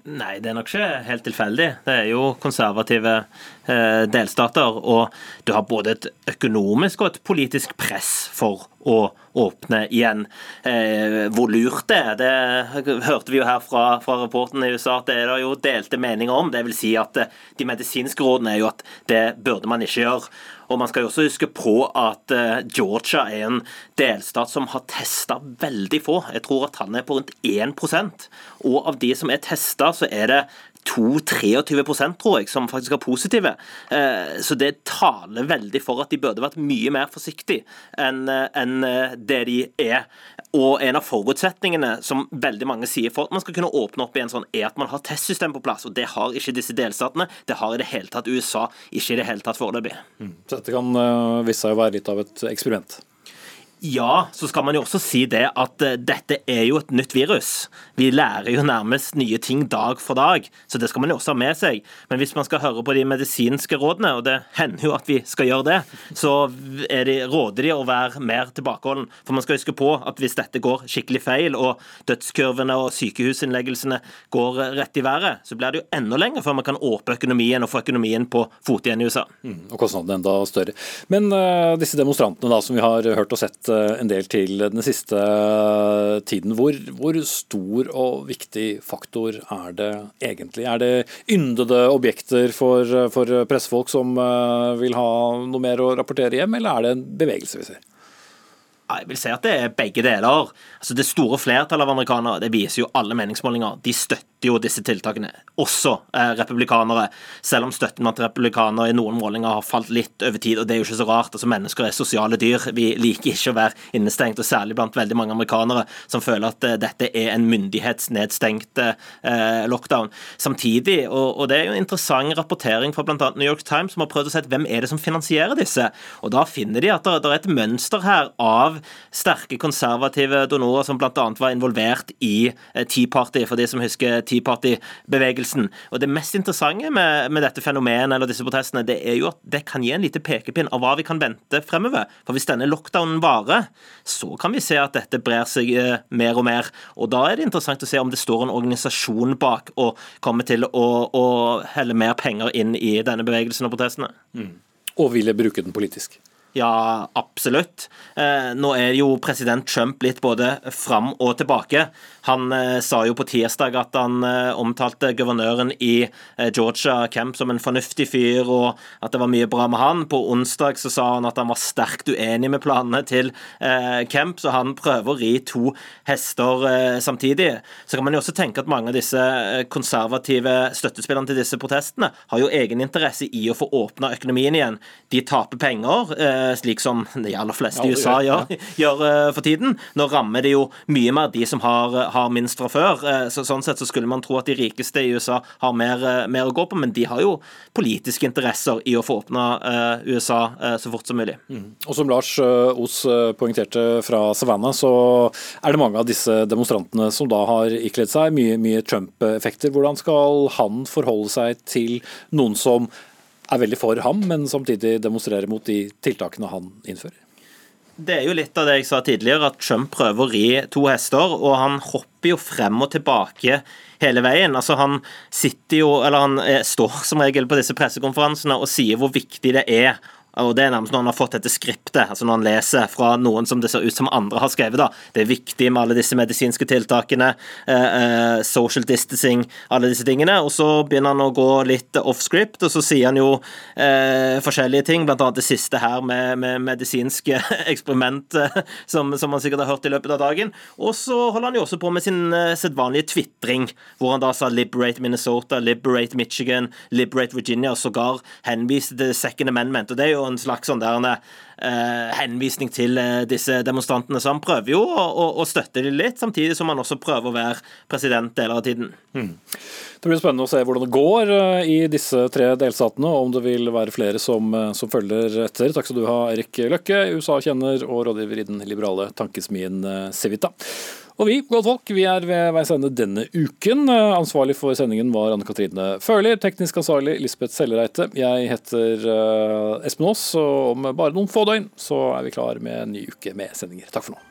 Nei, det er nok ikke helt tilfeldig. Det er jo konservative eh, delstater. Og du har både et økonomisk og et politisk press for å åpne igjen. Eh, hvor lurt det er, det hørte vi jo her fra, fra rapporten i USA at det er det jo delte meninger om. Det vil si at eh, De medisinske rådene er jo at det burde man ikke gjøre. Og Man skal jo også huske på at eh, Georgia er en delstat som har testa veldig få. Jeg tror at han er på rundt 1% Og av de som er testa, så er det 22-23% tror jeg, som faktisk er positive. Eh, så det taler veldig for at de burde vært mye mer forsiktige enn det de er. Og en av forutsetningene som veldig mange sier for at man skal kunne åpne opp igjen sånn, er at man har testsystem på plass. og Det har ikke disse delstatene. Det har i det hele tatt USA ikke i det hele tatt foreløpig. Mm. Så dette kan vise seg å være litt av et eksperiment? Ja, så skal man jo også si det at uh, dette er jo et nytt virus. Vi lærer jo nærmest nye ting dag for dag, så det skal man jo også ha med seg. Men hvis man skal høre på de medisinske rådene, og det hender jo at vi skal gjøre det, så de, råder de å være mer tilbakeholden. For man skal huske på at hvis dette går skikkelig feil, og dødskurvene og sykehusinnleggelsene går rett i været, så blir det jo enda lenger før man kan åpne økonomien og få økonomien på fot igjen i USA. Mm, og kostnadene enda større. Men uh, disse demonstrantene da, som vi har hørt og sett Eh, en del til den siste tiden. Hvor, hvor, stor og viktig faktor er det egentlig? Er det yndede objekter for, for pressefolk som eh, vil ha noe mer å rapportere hjem, eller er det en bevegelse vi ser? Jeg vil si at det er begge deler. Altså Det store flertallet av amerikanere, det viser jo alle meningsmålinger, de støtter jo disse tiltakene, også eh, republikanere. Selv om støtten blant republikanere i noen målinger har falt litt over tid, og det er jo ikke så rart. altså Mennesker er sosiale dyr. Vi liker ikke å være innestengt, og særlig blant veldig mange amerikanere som føler at eh, dette er en myndighetsnedstengt eh, lockdown. Samtidig, og, og, det er jo en interessant rapportering fra bl.a. New York Times, som har prøvd å se hvem er det som finansierer disse. Og da finner de at det er et mønster her av sterke konservative donorer som bl.a. var involvert i eh, Tea Party, for de som husker Tea Party-bevegelsen. Og Det mest interessante med, med, dette fenomenet eller disse protestene, det er jo at det kan gi en lite pekepinn av hva vi kan vente fremover. For Hvis denne lockdownen varer, så kan vi se at dette brer seg eh, mer og mer. Og Da er det interessant å se om det står en organisasjon bak og kommer til å, å helle mer penger inn i denne bevegelsen og protestene. Mm. Og ville bruke den politisk. Ja, absolutt. Eh, nå er jo president Trump litt både fram og tilbake. Han eh, sa jo på tirsdag at han eh, omtalte guvernøren i Georgia, Kemp, som en fornuftig fyr, og at det var mye bra med han. På onsdag så sa han at han var sterkt uenig med planene til Kemp, så han prøver å ri to hester samtidig. Så kan man jo også tenke at mange av disse konservative støttespillerne til disse protestene har jo egeninteresse i å få åpna økonomien igjen. De taper penger slik som de aller fleste i USA gjør, gjør, eh, for tiden. Nå rammer det jo mye mer de som har, har minst fra før. Eh, så, sånn sett så skulle man tro at de rikeste i USA har mer, mer, å gå på, men de har jo politiske interesser i å få åpna USA så fort som mulig. Mm. Og som Lars Os poengterte fra Savannah, så er det mange av disse demonstrantene som da har ikledd seg mye, mye Trump-effekter. Hvordan skal han forholde seg til noen som er veldig for ham, men samtidig demonstrerer mot de tiltakene han innfører. Det er jo litt av det jeg sa tidligere, at Trump prøver å ri to hester, og han hopper jo frem og tilbake hele veien. Altså Han sitter jo, eller han eh, står som regel på disse pressekonferansene og sier hvor viktig det er og Det er nærmest når han har fått dette skriptet, altså når han leser fra noen som det ser ut som andre har skrevet. da. Det er viktig med alle disse medisinske tiltakene, eh, eh, social distancing, alle disse tingene. Og så begynner han å gå litt off script, og så sier han jo eh, forskjellige ting, bl.a. det siste her med, med medisinske [LAUGHS] eksperiment, eh, som, som han sikkert har hørt i løpet av dagen. Og så holder han jo også på med sin eh, sedvanlige tvitring, hvor han da sa 'liberate Minnesota', 'liberate Michigan', 'liberate Virginia', og sågar henviste til Second Amendment. og det er jo en slags sånn der uh, henvisning til uh, disse demonstrantene. Så han prøver jo å, å, å støtte dem litt, samtidig som han også prøver å være president deler av tiden. Mm. Det blir spennende å se hvordan det går uh, i disse tre delstatene, og om det vil være flere som, som følger etter. Takk skal du ha, Erik Løkke, USA-kjenner og rådgiver i den liberale tankesmien Civita. Og vi, folk, vi er ved veis ende denne uken. Ansvarlig for sendingen var Anne Katrine Førli. Teknisk ansvarlig Lisbeth Sellereite. Jeg heter uh, Espen Aas, og om bare noen få døgn så er vi klar med en ny uke med sendinger. Takk for nå.